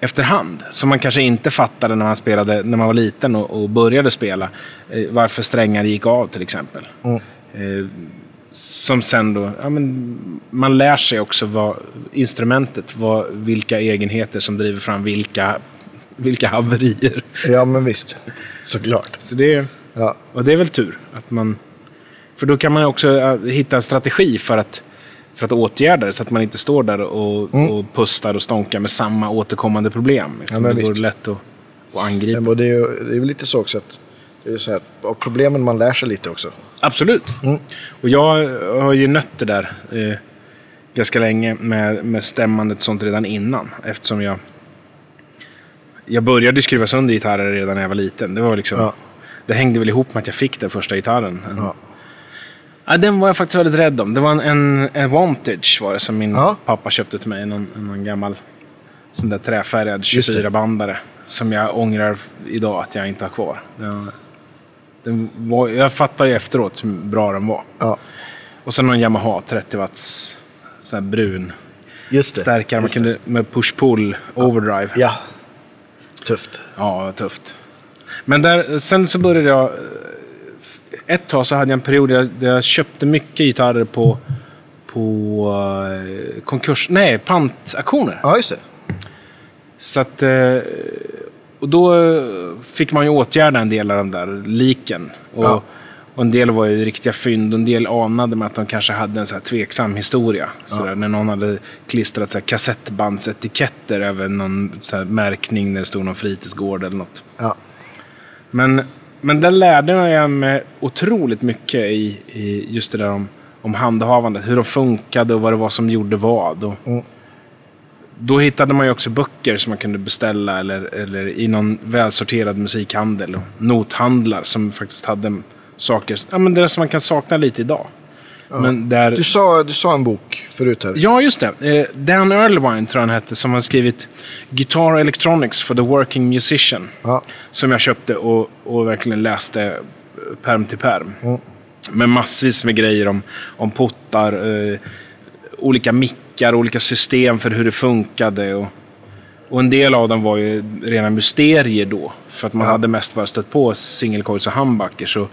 efterhand. Som man kanske inte fattade när man spelade när man var liten och, och började spela. Eh, varför strängar gick av till exempel. Mm. Eh, som sen då, ja, men man lär sig också vad instrumentet, vad, vilka egenheter som driver fram vilka, vilka haverier. Ja, men visst. Såklart. Så det, Ja. och det är väl tur. Att man, för då kan man också äh, hitta en strategi för att, för att åtgärda det. Så att man inte står där och, och pustar och stånkar med samma återkommande problem. Mm. Ja, det går visst. lätt att, att angripa. Och det, är ju, det är väl lite så också att det är så här, av problemen man lär sig lite också. Absolut. Mm. Och jag har ju nött det där eh, ganska länge med, med stämmandet och sånt redan innan. Eftersom jag... Jag började skruva sönder gitarrer redan när jag var liten. Det, var liksom, Ja. det hängde väl ihop med att jag fick den första gitarren. En, Ja. Ja, den var jag faktiskt väldigt rädd om. Det var en, en, en Vantage var det som min Ja. pappa köpte till mig. Någon, någon gammal sån där träfärgad Just det. 24-bandare. Som jag ångrar idag att jag inte har kvar. Den, den var, jag fattar ju efteråt hur bra den var. Ja, Och sen någon Yamaha 30 watts sån här brun just det. stärkare. Man Just det. kunde med push-pull overdrive. Ja. Tufft. Ja, tufft. Men där, sen så började jag... Ett tag så hade jag en period där jag, köpte mycket gitarrer på, på eh, konkurs... Nej, pantauktioner. Ja, just det. Så att... eh, Och då eh, fick man ju åtgärda en del av de där liken. Och, Ja. Och en del var ju riktiga fynd och en del anade med att de kanske hade en så här tveksam historia. Så där, när någon hade klistrat så här kassettbandsetiketter över någon så här märkning när det stod någon fritidsgård eller något. Ja. Men, men där lärde jag mig otroligt mycket i, i just det där om, om handhavandet. Hur de funkade och vad det var som gjorde vad. Och Mm. Då hittade man ju också böcker som man kunde beställa eller, eller i någon välsorterad musikhandel. Och nothandlar som faktiskt hade saker, ja men det som man kan sakna lite idag. Men där, Du, sa, du sa en bok förut här. Ja, just det. Eh, Dan Earlwine tror jag han hette, som har skrivit Guitar Electronics for the Working Musician. Ja. Som jag köpte och, och verkligen läste perm till perm. Med massvis med grejer om, om pottar, eh, olika mickar, olika system för hur det funkade. Och, och en del av dem var ju rena mysterier då. För att man Ja. hade mest bara stött på single coils och humbuckers. Och,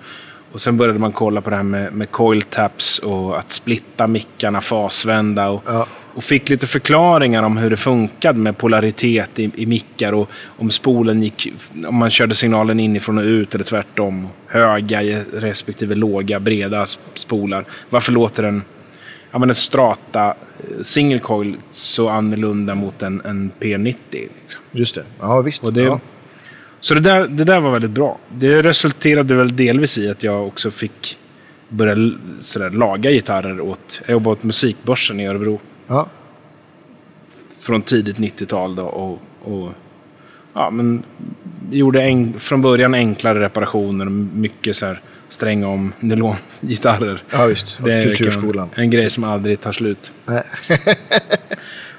och sen började man kolla på det här med, med coil taps och att splitta mickarna, fasvända. Och, Ja. och fick lite förklaringar om hur det funkade med polaritet i, i mickar och om spolen gick, om man körde signalen inifrån och ut eller tvärtom. Höga respektive låga, breda spolar. Varför låter en, ja, men en strata eh, single coil så annorlunda mot en, en P90? Liksom. Just det. Ja, visst. Och det, ja. Så det där, det där var väldigt bra. Det resulterade väl delvis i att jag också fick börja sådär, laga gitarrer åt... Jag jobbade åt Musikbörsen i Örebro Ja. från tidigt 90-tal. Då, och, och, ja, men gjorde en, från början enklare reparationer. Mycket så här, stränga om *laughs* nylongitarrer. ja, visst. Det är Kulturskolan. En, en grej som aldrig tar slut. *laughs*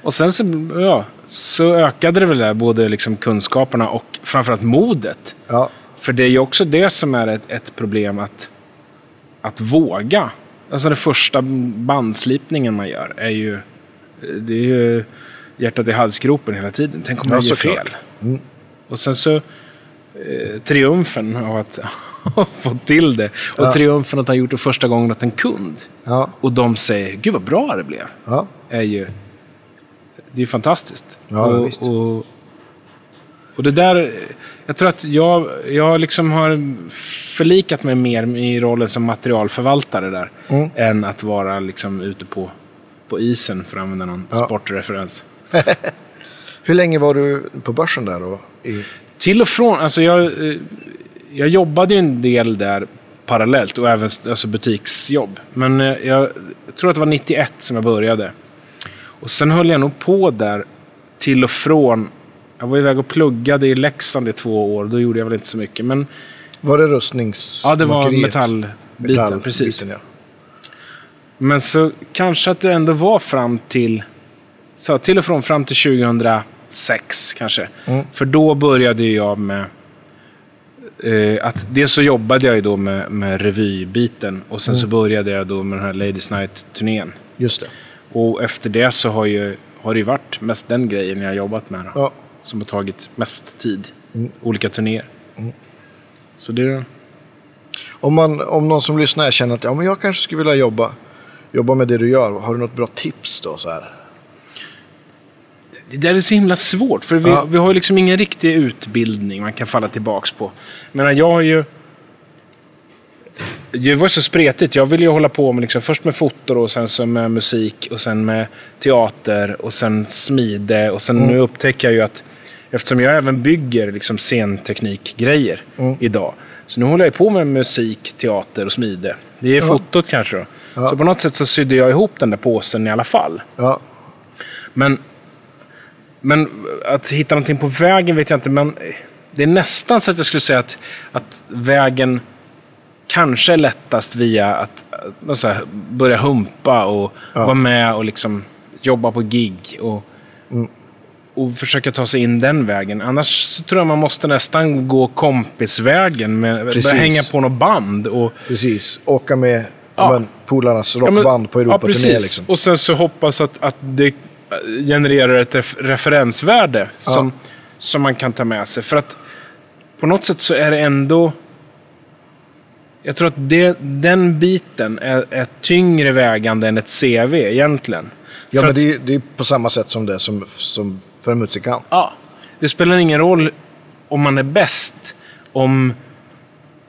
Och sen så, ja, så ökade det väl där, både liksom kunskaperna och framförallt modet. Ja. För det är ju också det som är ett, ett problem att, att våga. Alltså den första bandslipningen man gör är ju, det är ju hjärtat i halsgropen hela tiden. Tänk om Ja, man gör fel. Och sen så eh, triumfen av att *laughs* ha fått till det. Och Ja. triumfen att ha gjort det första gången åt en kund. Ja. Och de säger, gud vad bra det blev. Ja. Är ju, det är fantastiskt. Ja, och, visst. Och, och det där, jag tror att jag, jag liksom har förlikat mig mer i rollen som materialförvaltare där. Mm. Än att vara liksom ute på, på isen, för att använda någon Ja. sportreferens. *laughs* Hur länge var du på börsen där då? I... Till och från, alltså jag, eh, jag jobbade ju en del där parallellt och även alltså butiksjobb. Men eh, jag, jag tror att det var 91 som jag började. Och sen höll jag nog på där till och från. Jag var iväg och pluggade i Leksand i två år. Då gjorde jag väl inte så mycket. Men Var det rustnings... ja, det var metallbiten. Metallbiten, precis. ja. Men så kanske att det ändå var fram till... Så till och från fram till 2006 kanske. Mm. För då började jag med... Eh, att dels så jobbade jag ju då med, med revybiten och sen så Mm. började jag då med den här Ladies Night-turnén. Just det. Och efter det så har, ju, har det ju varit mest den grejen jag har jobbat med. Då, Ja. Som har tagit mest tid. Mm. Olika turnéer. Så det... Om, man, om någon som lyssnar känner att ja, men jag kanske skulle vilja jobba, jobba med det du gör. Har du något bra tips då? Så här? Det där är så himla svårt, för vi, Ja. vi har ju liksom ingen riktig utbildning man kan falla tillbaks på. Men jag har ju... Det var så spretigt. Jag ville ju hålla på med liksom, först med foto och sen så med musik och sen med teater och sen smide och sen nu upptäcker jag ju att eftersom jag även bygger liksom scenteknikgrejer idag. Så nu håller jag på med musik, teater och smide. Det är fotot kanske då. Ja. Så på något sätt så sydde jag ihop den där påsen i alla fall. Ja. Men, men att hitta någonting på vägen vet jag inte. Men det är nästan så att jag skulle säga att, att vägen kanske lättast via att, här, börja humpa och Ja. vara med och liksom jobba på gig. Och, och försöka ta sig in den vägen. Annars tror jag man måste nästan gå kompisvägen. Med, Precis. börja hänga på något band. Och, Precis. Åka med Ja. men, polarnas Ja, men- rockband på Ja, Europaturné. precis. liksom. Och sen så hoppas att, att det genererar ett ref- referensvärde som, som man kan ta med sig. För att på något sätt så är det ändå... Jag tror att det, den biten är, är tyngre vägande än ett CV egentligen. Ja, För men att- det är, det är på samma sätt som det som, som för en musikant. Ja. Det spelar ingen roll om man är bäst. Om,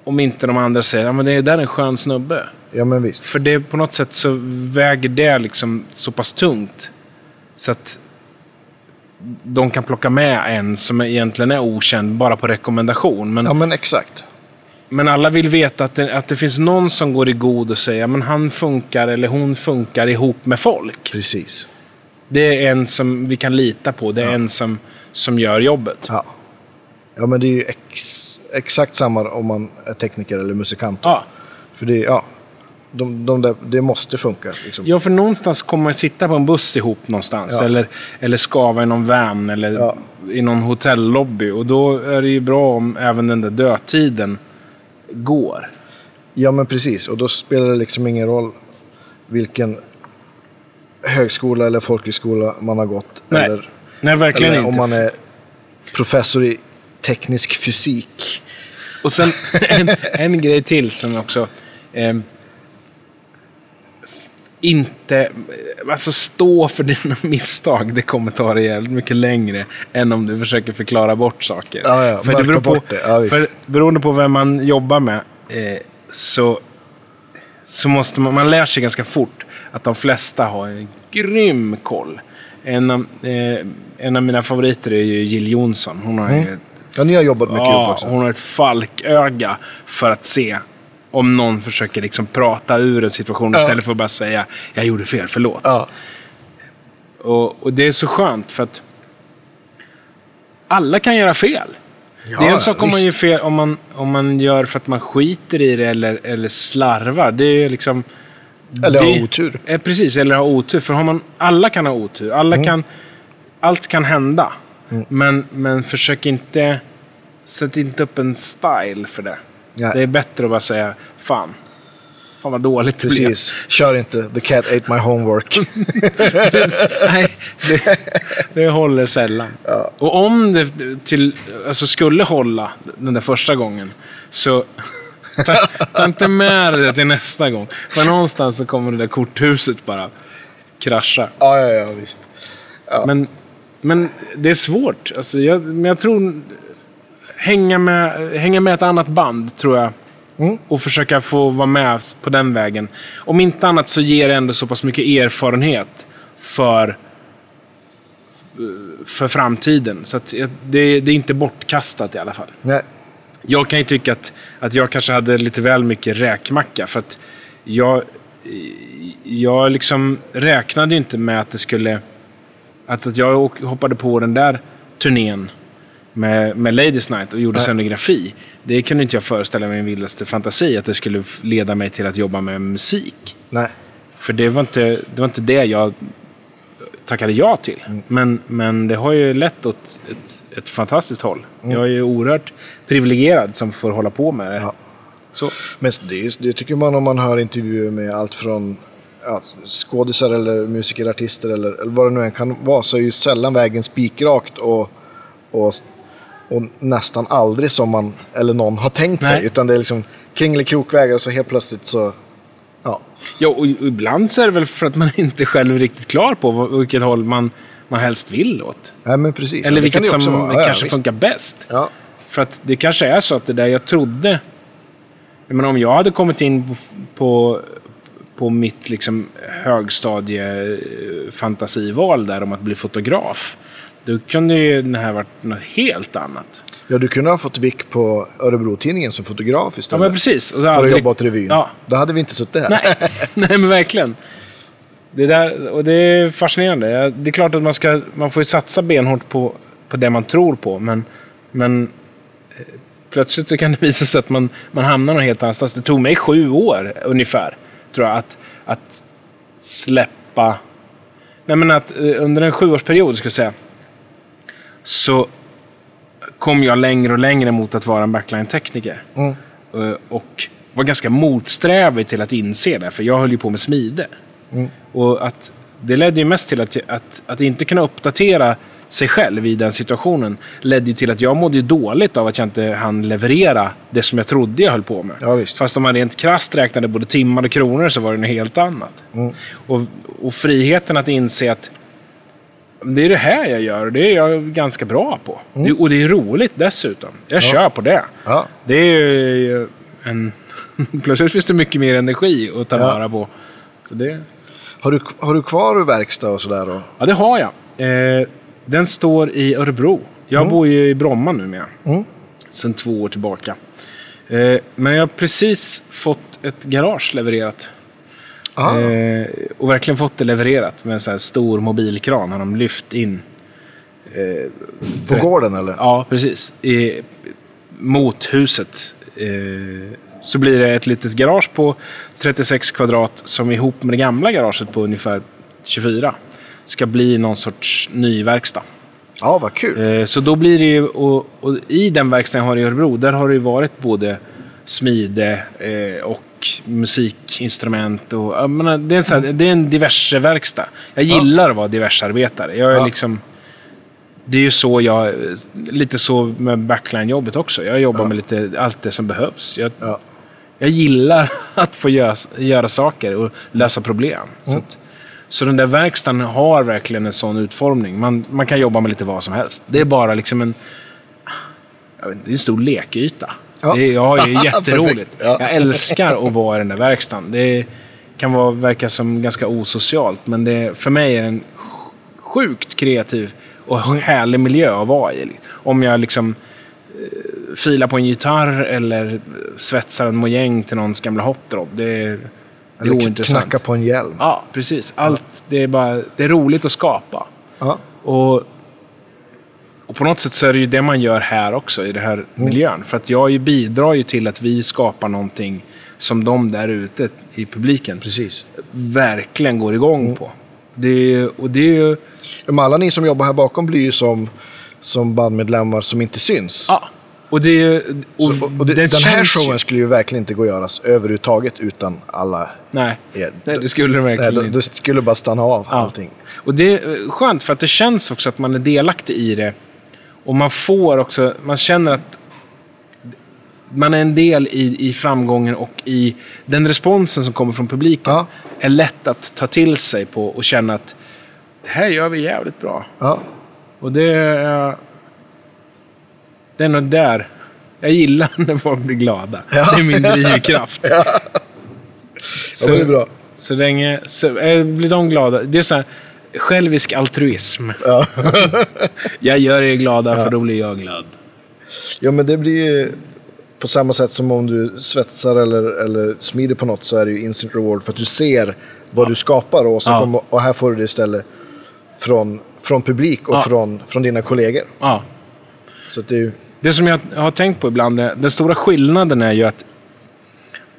om inte de andra säger att det där är en skön snubbe. Ja, men visst. För det på något sätt så väger det liksom så pass tungt. Så att de kan plocka med en som egentligen är okänd bara på rekommendation. Men, Ja, men exakt. Men alla vill veta att det, att det finns någon som går i god och säger att han funkar eller hon funkar ihop med folk. Precis. Det är en som vi kan lita på. Det är en som, som gör jobbet. Ja. Ja, men det är ju ex, exakt samma om man är tekniker eller musikant. Ja. För det, ja, de, de där, det måste funka. Liksom. Ja, för någonstans kommer man sitta på en buss ihop någonstans. Ja. Eller, eller skava i någon van eller Ja. i någon hotellobby. Och då är det ju bra om även den där dödtiden går. Ja, men precis. Och då spelar det liksom ingen roll vilken högskola eller folkhögskola man har gått. Nej, Eller, Nej verkligen eller om inte. man är professor i teknisk fysik. Och sen en, en grej till som också... ehm, inte... Alltså stå för dina *laughs* misstag. Det kommer ta dig jävligt mycket längre än om du försöker förklara bort saker. Ja, ja, för det beror på, det. Ja, för beroende på vem man jobbar med eh, så, så måste man... Man lär sig ganska fort att de flesta har en grym koll. En av, eh, en av mina favoriter är ju Jill Johnson. Hon har ju ett Ja, ni har jobbat Ja, Cube också. hon har ett falköga för att se om någon försöker liksom prata ur en situation Ja. istället för att bara säga jag gjorde fel, förlåt. Ja. Och, och det är så skönt för att alla kan göra fel. Ja, Dels så kommer man ju visst. fel om man, om man gör för att man skiter i det eller, eller slarvar. Det är liksom... Eller har otur. Eh, precis, eller ha otur. För har man, alla kan ha otur. Alla Mm. kan, allt kan hända. Men, men försök inte... Sätt inte upp en style för det. Nej. Det är bättre att bara säga fan. Fan vad dåligt det blev. Precis. Kör inte The Cat Ate My Homework. *laughs* Nej, det, det håller sällan. Och om det till, alltså skulle hålla den där första gången, så *laughs* ta, ta inte med det till nästa gång. För någonstans så kommer det där korthuset bara krascha. ja, ja, ja, visst. Men, men det är svårt. Alltså jag, men jag tror... Hänga med, hänga med ett annat band, tror jag. Och försöka få vara med på den vägen. Om inte annat så ger det ändå så pass mycket erfarenhet för, för framtiden. Så det, det är inte bortkastat i alla fall. Nej. Jag kan ju tycka att, att jag kanske hade lite väl mycket räkmacka. För att jag, jag liksom räknade inte med att det skulle... Att, att jag hoppade på den där turnén med, med Ladies Night och gjorde Nej. scenografi. Det kunde inte jag föreställa mig i min vildaste fantasi. Att det skulle leda mig till att jobba med musik. Nej. För det var inte det, var inte det jag tackade ja till. Mm. Men, men det har ju lett åt ett, ett fantastiskt håll. Mm. Jag är ju oerhört privilegierad som får hålla på med det. Ja. Så. Men det, det tycker man om man hör intervjuer med allt från ja, skådisar eller musiker, artister eller, eller vad det nu än kan vara så är ju sällan vägen spikrakt och, och, och nästan aldrig som man eller någon har tänkt sig. Nej. Utan det är liksom kringelikrokvägar och så helt plötsligt så... Ja, Ja, och ibland så är det väl för att man *laughs* inte själv är riktigt klar på vilket håll man, man helst vill åt. Nej, men precis. Eller Ja, vilket som. Ja, ja, kanske visst. funkar bäst. Ja, För att det kanske är så att det där jag trodde... Jag menar, om jag hade kommit in på, på, på mitt liksom högstadie-fantasival där om att bli fotograf. Då kunde ju det här varit något helt annat. ja, du kunde ha fått vick på Örebro-tidningen som fotograf Ja, istället. men precis. För att aldrig- jobba åt revyn. Ja, Då hade vi inte suttit här. Nej, *laughs* nej men verkligen. Det, där, och det är fascinerande. Ja, Det är klart att man, ska, man får ju satsa benhårt på, på det man tror på, men, men eh, plötsligt så kan det visa sig att man, man hamnar någon helt annanstans. Det tog mig sju år ungefär, tror jag, att, att släppa... Nej, men att eh, under en sjuårsperiod, ska jag säga, så kom jag längre och längre mot att vara en backline-tekniker. Mm. Eh, Och var ganska motsträvig till att inse det, för jag höll ju på med smide. Mm. Och att det ledde ju mest till att, att, att inte kunna uppdatera sig själv i den situationen ledde ju till att jag mådde dåligt av att jag inte hann leverera det som jag trodde jag höll på med. Ja, visst. Fast om man rent krasst räknade både timmar och kronor så var det något helt annat. Mm. Och, och friheten att inse att det är det här jag gör och det är jag ganska bra på. Det, och det är roligt dessutom. Jag kör på det. Ja. Det är ju en... *laughs* plötsligt finns det mycket mer energi att ta Ja. vara på. Så det... Har du, har du kvar verkstad och sådär? då? Ja, det har jag. Eh, den står i Örebro. Jag bor ju i Bromma numera. Mm. Sen två år tillbaka. Eh, men jag har precis fått ett garage levererat. Aha. Eh, och verkligen fått det levererat med en sån här stor mobilkran. Har de lyft in. På gården eller? Ja, precis. I, mot huset. Eh, så blir det ett litet garage på 36 kvadrat som ihop med det gamla garaget på ungefär 24 ska bli någon sorts ny verkstad. Ja, vad kul. Eh, Så då blir det ju, och, och i den verkstaden jag har i Örebro, där har det ju varit både smide eh, och musikinstrument. Och, menar, det, är en sån här, det är en diverse verkstad. Jag gillar att vara diversarbetare. Jag är Ja. liksom, det är ju så jag, lite så med backline-jobbet också. Jag jobbar med lite allt det som behövs. Jag, Ja. jag gillar *laughs* att få göra, göra saker och lösa problem. Så, att, så den där verkstaden har verkligen en sån utformning. Man, man kan jobba med lite vad som helst. Det är bara liksom en... Jag vet inte, det är en stor lekyta. Ja. Det är, jag har ju jätteroligt. Ja. Jag älskar att vara i den där verkstaden. Det kan vara, verka som ganska osocialt, men det, för mig är det en sjukt kreativ och härlig miljö att vara i. Om jag liksom eh, filar på en gitarr eller svetsar en mojäng till någons gamla hotrod. Det är, det är Eller ointressant. knacka på en hjälm. Ja, precis. Allt. Det är, bara, det är roligt att skapa. Ja. Och, och på något sätt så är det ju det man gör här också, i den här miljön. För att jag bidrar ju till att vi skapar någonting som de där ute i publiken Precis. verkligen går igång på. Det är, och det är ju... Alla ni som jobbar här bakom blir ju som, som bandmedlemmar som inte syns. Ja, och det. Och, Så, och det, den den här showen ju, skulle ju verkligen inte gå att göras överhuvudtaget utan alla Nej, er. nej, det skulle det Nej, verkligen då, inte. då skulle bara stanna av allting. Och det är skönt för att det känns också att man är delaktig i det. Och man får också, man känner att man är en del i, i framgången och i den responsen som kommer från publiken. Ja. Är lätt att ta till sig på och känna att det här gör vi jävligt bra. Ja. Och det är... Det är nog där. Jag gillar *laughs* när folk blir glada. Ja. Det är min drivkraft. *laughs* Ja, men det är bra. Så länge... Så, äh, blir de glada? Det är så här självisk altruism. Ja. *laughs* Jag gör er glada för då blir jag glad. ja, men det blir ju på samma sätt som om du svetsar eller, eller smider på något så är det ju instant reward för att du ser vad du skapar och, Ja. kommer, och här får du det istället från, från publik och Ja. från, från dina kollegor. Ja. Så det är ju... Det som jag har tänkt på ibland, är, den stora skillnaden är ju att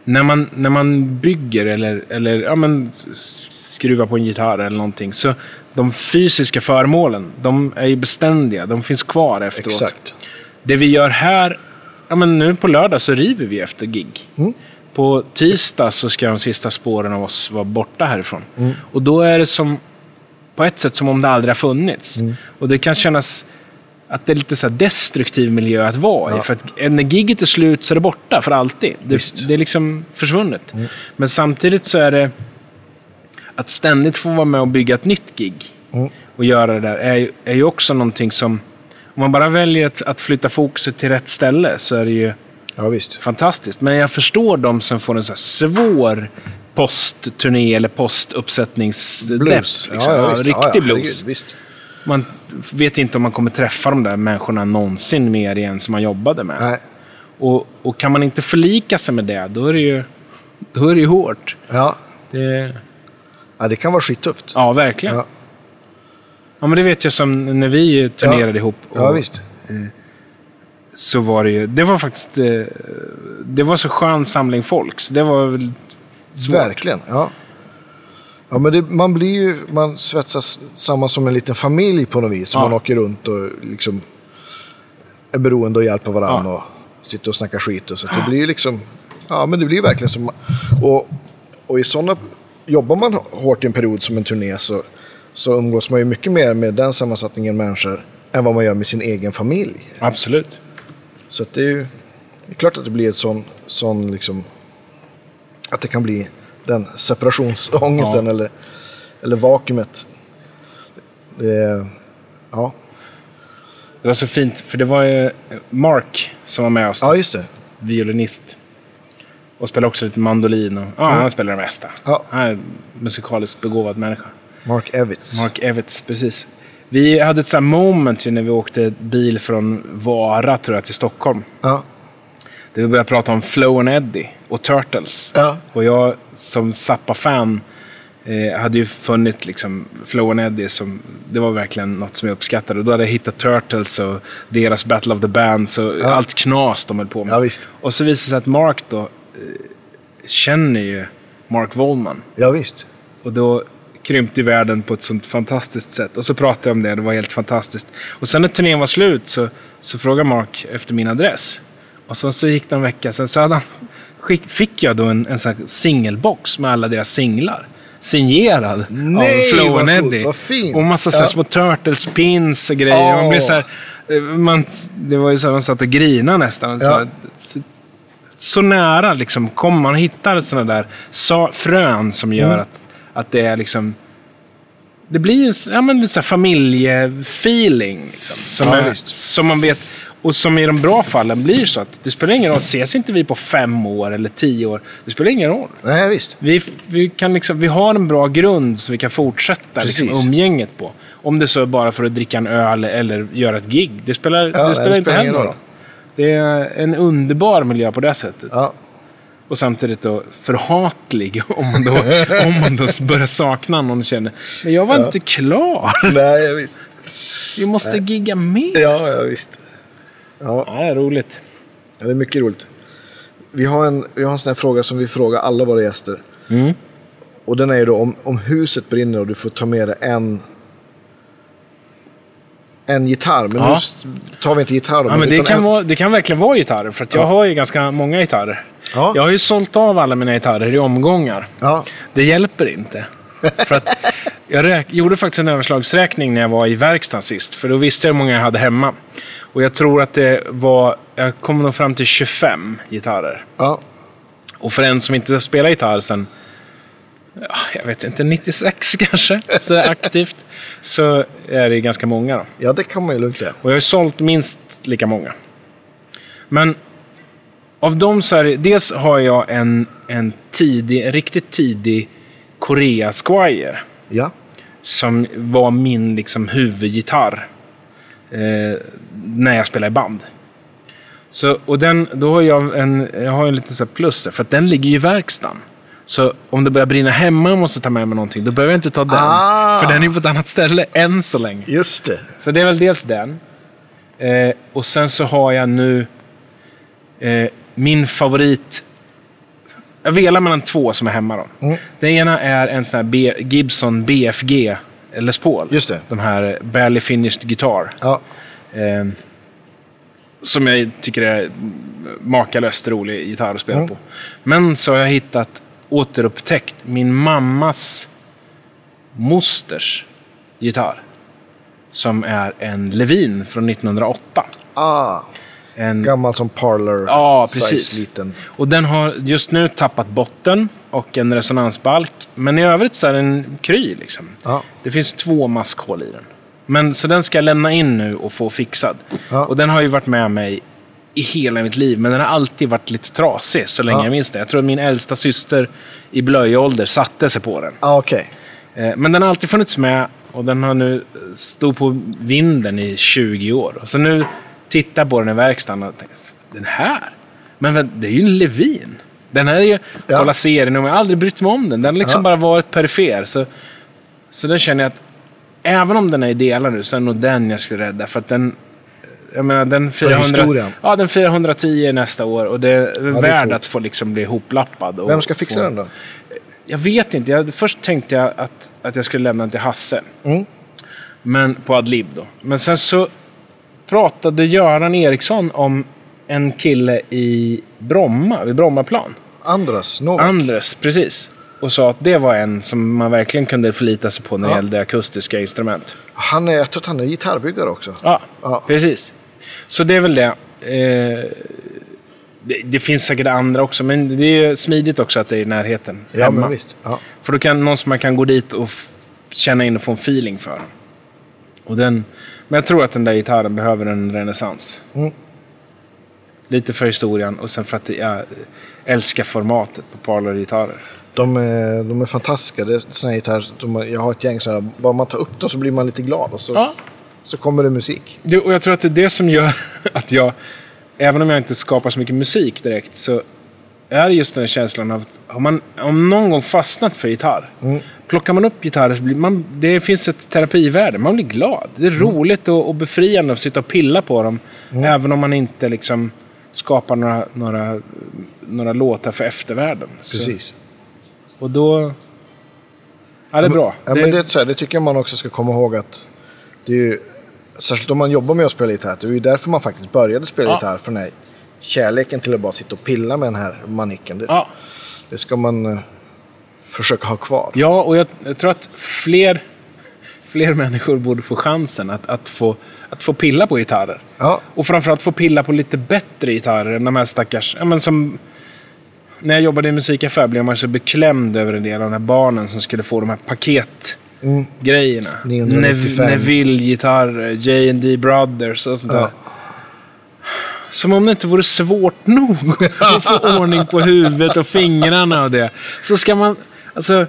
när man, när man bygger eller, eller ja, men, skruvar på en gitarr eller någonting, så de fysiska föremålen, de är ju beständiga. De finns kvar efteråt. Exakt. Det vi gör här, ja, men nu på lördag så river vi efter gig. På tisdag så ska de sista spåren av oss vara borta härifrån. Och då är det som, på ett sätt som om det aldrig har funnits. Och det kan kännas att det är lite så destruktiv miljö att vara i. Ja. För att när giget är slut så är det borta för alltid. Det, det är liksom försvunnet. Men samtidigt så är det att ständigt få vara med och bygga ett nytt gig och göra det där är, ju- är ju också någonting som... Om man bara väljer att, att flytta fokuset till rätt ställe så är det ju Ja, fantastiskt. Men jag förstår de som får en så svår postturné eller postuppsättningsdepp. Blues. Liksom. Ja, ja, visst. riktig ja, ja, blues. herregud. Man vet inte om man kommer träffa de där människorna någonsin mer igen som man jobbade med. Nej. Och, och kan man inte förlika sig med det, då är det ju, då är det ju hårt. Ja. Det, ja, det kan vara skittufft. ja, verkligen. Ja. Ja. men det vet jag som när vi turnerade ihop. Och, Ja, visst. Så var det ju, det var faktiskt, eh, det var så skön samling folk. Så det var väl svårt. Verkligen, ja. Ja, men det, man blir ju, man svetsas samman som en liten familj på något vis. Ja. Man åker runt och liksom är beroende och hjälper varandra och sitter och snackar skit. Och så. Det blir ju liksom, ja men det blir ju verkligen som, och, och i sådana, jobbar man hårt i en period som en turné så, så umgås man ju mycket mer med den sammansättningen människor än vad man gör med sin egen familj. Absolut. Så det är ju det är klart att det blir ett sån, sån liksom, att det kan bli den separationsångesten Ja. eller, eller vakuumet. Det, ja. Det var så fint, för det var ju Mark som var med oss. ja, just det. Violinist. Och spelar också lite mandolin. Och, ja, Han spelar det mesta. Ja. Han är en musikaliskt begåvad människa. Mark Evitz. Mark Evitts, precis. Vi hade ett sånt här moment ju när vi åkte bil från Vara, tror jag, till Stockholm. Ja. Vi började prata om Flow and Eddie och Turtles. Ja. Och jag som Zappa-fan eh, hade ju funnit liksom Flow and Eddie som, det var verkligen något som jag uppskattade. Och då hade jag hittat Turtles och deras Battle of the Bands och Ja. allt knas de höll på med. Ja, visst. Och så visade det sig att Mark då eh, känner ju Mark Wollman. Ja, visst. Och då krympte ju världen på ett sånt fantastiskt sätt. Och så pratade jag om det, det var helt fantastiskt. Och sen när turnén var slut så, så frågade Mark efter min adress. Och sen så gick det en vecka, sen så hade han, skick, fick jag då en, en sån singelbox med alla deras singlar. Signerad Nej, av Flow coolt, Eddie. vad fint. Och massa så Ja. små Turtles-pins och grejer. Man blev så här, eh, man, det var ju så att man satt och grinade nästan. Så, Ja. så, så nära liksom kom man hittar sådana där sa, frön som gör Mm. att, att det är liksom... Det blir ja, men lite så här familjefeeling. Liksom, som, Ja, är, som man vet. Och som i de bra fallen blir så att det spelar ingen roll. Ses inte vi på fem år eller tio år. Det spelar ingen roll. Nej, visst. Vi, vi, kan liksom, vi har en bra grund så vi kan fortsätta liksom, umgänget på. Om det så är bara för att dricka en öl eller göra ett gig. Det spelar, Ja, det spelar det inte spelar ingen heller roll. Det är en underbar miljö på det sättet. Ja. Och samtidigt då förhatlig *laughs* om man då, om man då börjar sakna någon och känner Men jag var inte klar. Nej, visst. Vi måste gigga mer. Ja, ja, visst. Ja, Ja, det är roligt. Ja, det är mycket roligt. Vi har en, vi har en sån här fråga som vi frågar alla våra gäster. Mm. Och den är ju då om, om huset brinner och du får ta med dig en, en gitarr. Men Ja. nu tar vi inte gitarr. Ja, men det, kan en, vara, det kan verkligen vara gitarrer. För att jag Ja. har ju ganska många gitarrer. Ja. Jag har ju sålt av alla mina gitarrer i omgångar. Ja, Det hjälper inte. För att jag gjorde faktiskt en överslagsräkning när jag var i verkstaden sist. För då visste jag hur många jag hade hemma. Och jag tror att det var... Jag kom nog fram till 25 gitarrer. ja, Och för en som inte spelar gitarr sen... Ja, jag vet inte, 96 *laughs* kanske? Sådär aktivt. Så är det ganska många då. ja, det kan man ju lugnt säga. Och jag har sålt minst lika många. Men av dem så är det... Dels har jag en, en tidig, en riktigt tidig Korea Squire. Ja, Som var min liksom, huvudgitarr. Eh, när jag spelade i band. Så, och den, då har jag en, jag har en liten så plus där, för den ligger ju i verkstaden. Så om det börjar brinna hemma och jag måste ta med mig någonting, då behöver jag inte ta den. Ah. För den är på ett annat ställe än så länge. just det. Så det är väl dels den. Eh, och sen så har jag nu eh, min favorit. Jag velar mellan två som är hemma. Då. Mm. Den ena är en sån här B- Gibson BFG Les Paul. Just det. De här Barely Finished Guitar. Ja, Eh, som jag tycker är makalöst rolig gitarr att spela Mm. på. Men så har jag hittat, återupptäckt, min mammas mosters gitarr. Som är en Levin från 1908. ah, En, gammal som parlor. ja, precis. Liten. Och den har just nu tappat botten och en resonansbalk. Men i övrigt så är den kry. Liksom. Ja, Det finns två maskhål i den. Men, så den ska jag lämna in nu och få fixad. Ja. Och den har ju varit med mig i hela mitt liv, men den har alltid varit lite trasig så länge Ja. jag minns det. Jag tror att min äldsta syster i blöjålder satte sig på den. ah, okej. Eh, Men den har alltid funnits med och den har nu stått på vinden i 20 år. Så nu tittar jag på den i verkstaden och tänker, den här? Men det är ju en Levin. Den här är ju, Ja. kolla serien, och jag har aldrig brytt mig om den. Den har liksom Ja. bara varit perifer. Så, så den känner jag att, även om den är i delar nu, så är det nog den jag skulle rädda. För att den, jag menar, den 400, historien. ja, den 410 nästa år och det är är värd att få liksom bli hoplappad. Och Vem ska fixa få, den då? jag vet inte. Jag, först tänkte jag att, att jag skulle lämna den till Hasse. Mm. Men på Adlib då. Men sen så pratade Göran Eriksson om en kille i Bromma, vid Brommaplan. Andras Novak. Andres, precis. Och sa att det var en som man verkligen kunde förlita sig på när det Ja. gällde akustiska instrument. han är, jag tror att han är gitarrbyggare också. Ja, Ja. precis. Så det är väl det. Eh, det. Det finns säkert andra också, men det är smidigt också att det är i närheten. Ja, hemma. men visst. Ja. För då kan någon som man kan gå dit och f- känna in och få en feeling för. Och den, men jag tror att den där gitarren behöver en renässans. Mm. Lite för historien och sen för att är, älskar formatet på parlorgitarrer. De är, de är fantastiska. Det är såna här gitarrer, de, jag har ett gäng sådana. Bara man tar upp dem så blir man lite glad och så, Ja. så kommer det musik. Det, och jag tror att det är det som gör *laughs* att jag, även om jag inte skapar så mycket musik direkt, så är det just den här känslan av att har man om någon gång fastnat för gitarr, plockar man upp gitarrer så blir man, det finns ett terapivärde. Man blir glad. Det är roligt och, och befriande att sitta och pilla på dem, även om man inte liksom skapar några, några, några låtar för eftervärlden. Så, Precis. och då... Ja, det är bra. Ja, men det, är så här, det tycker jag man också ska komma ihåg att det är ju, särskilt om man jobbar med att spela gitarr, det var ju därför man faktiskt började spela Ja. gitarr. För den här kärleken till att bara sitta och pilla med den här manicken. Det, ja. det ska man eh, försöka ha kvar. Ja, och jag, jag tror att fler, fler människor borde få chansen att, att, få, att få pilla på gitarrer. Ja, Och framförallt få pilla på lite bättre gitarrer än de här stackars... Ja, men som, när jag jobbade i musikaffär blev man så beklämd över en del av de här barnen som skulle få de här paketgrejerna. 995. Nev- Neville-gitarrer, J&D Brothers och sånt där. Ja. Som om det inte vore svårt nog *laughs* att få ordning på huvudet och fingrarna och det. Så ska man... Alltså,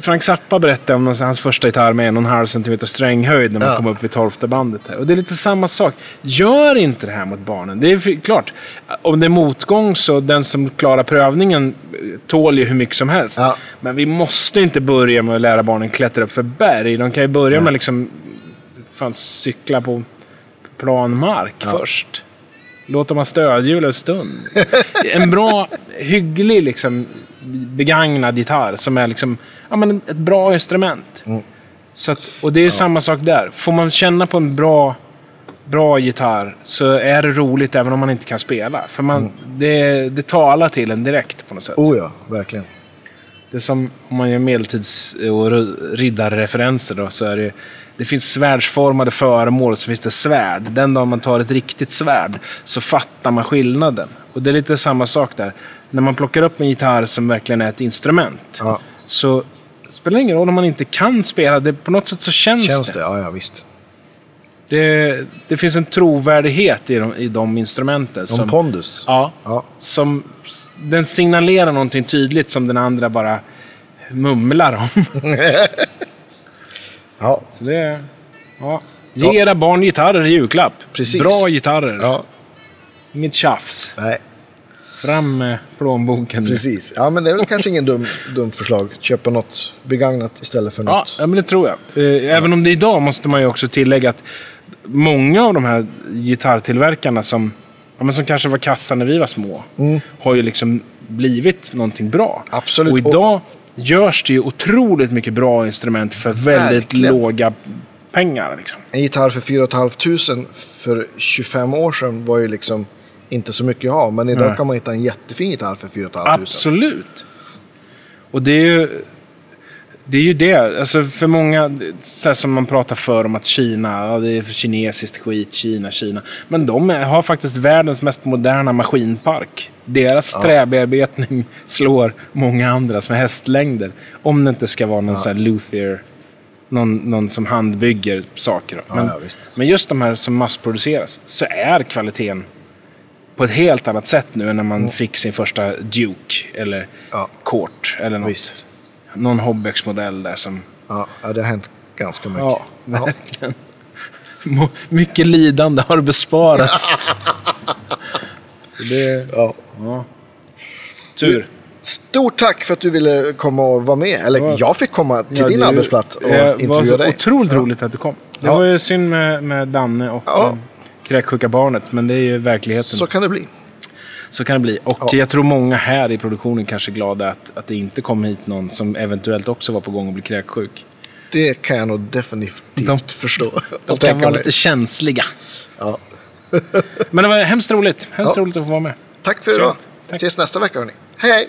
Frank Zappa berättade om hans första gitarr med en och en halv centimeter stränghöjd när man Ja. kom upp vid tolfte bandet. Här. Och det är lite samma sak. Gör inte det här mot barnen. Det är klart, om det är motgång så den som klarar prövningen eh, tål ju hur mycket som helst. Ja. Men vi måste inte börja med att lära barnen klättra upp för berg. De kan ju börja med liksom fan, cykla på plan mark först. Låt dem ha stödhjul en stund. En bra, hygglig, liksom, begagnad gitarr som är liksom, ja, men ett bra instrument. Så att, och det är samma sak där. Får man känna på en bra, bra gitarr så är det roligt även om man inte kan spela. För man, det, det talar till en direkt på något sätt. oh ja, verkligen. Det är som om man gör medeltids och ri- riddarreferenser då, så är det det finns svärdsformade föremål och så finns det svärd. Den dag man tar ett riktigt svärd så fattar man skillnaden. Och det är lite samma sak där. När man plockar upp en gitarr som verkligen är ett instrument Ja. så spelar det ingen roll om man inte kan spela. Det, på något sätt så känns, Känns det. det? Ja, ja visst. Det. Det finns en trovärdighet i de, i de instrumenten. Om Som, pondus. ja, Ja. som, den signalerar någonting tydligt som den andra bara mumlar om. *laughs* Ja, Så det är, ja. Ge era barn gitarrer i julklapp. Precis. Bra gitarrer. ja. Inget tjafs. Nej, Fram med plånboken. precis. Ja, men det är väl kanske ingen dum, dumt förslag. Köpa något begagnat istället för Ja, något. ja, men det tror jag. Eh, Även om det idag måste man ju också tillägga att många av de här gitarrtillverkarna som, ja, men som kanske var kassa när vi var små, har ju liksom blivit någonting bra. Mm. Absolut. Och idag görs det ju otroligt mycket bra instrument för väldigt Verkligen. låga pengar. Liksom. En gitarr för 4 500 för 25 år sedan var ju liksom inte så mycket att ha. Men idag Nej. kan man hitta en jättefin gitarr för 4 500. Absolut. Och det är ju det. Är ju det. Alltså för många, så som man pratar för om att Kina, ja, det är kinesiskt skit, Kina, Kina. Men de har faktiskt världens mest moderna maskinpark. Deras träbearbetning *laughs* slår många andras med hästlängder. Om det inte ska vara någon sån här luthier, någon, någon som handbygger saker. då. Men, ja, men just de här som massproduceras så är kvaliteten på ett helt annat sätt nu än när man fick sin första Duke eller Mm. Ja. Court eller något. Visst. Någon Hobbex-modell där som... Ja, ja, det har hänt ganska mycket. Ja, verkligen. Må- Mycket lidande har besparats. Så det... Ja. Ja. Tur. Stort tack för att du ville komma och vara med. Eller Ja. jag fick komma till Ja, din det arbetsplats och eh, var så intervjua dig. otroligt Ja. roligt att du kom. Det Ja. var ju synd med, med Danne och Ja. ja. kräksjuka barnet, men det är ju verkligheten. Så kan det bli. Så kan det bli. Och Ja. jag tror många här i produktionen kanske är glada att, att det inte kom hit någon som eventuellt också var på gång att bli kräksjuk. Det kan jag nog definitivt De- förstå. De kan vara mig. lite känsliga. Ja. *laughs* Men det var hemskt roligt. Hemskt Ja. roligt att få vara med. Tack för idag. Tack. Ses nästa vecka hörni. Hej hej!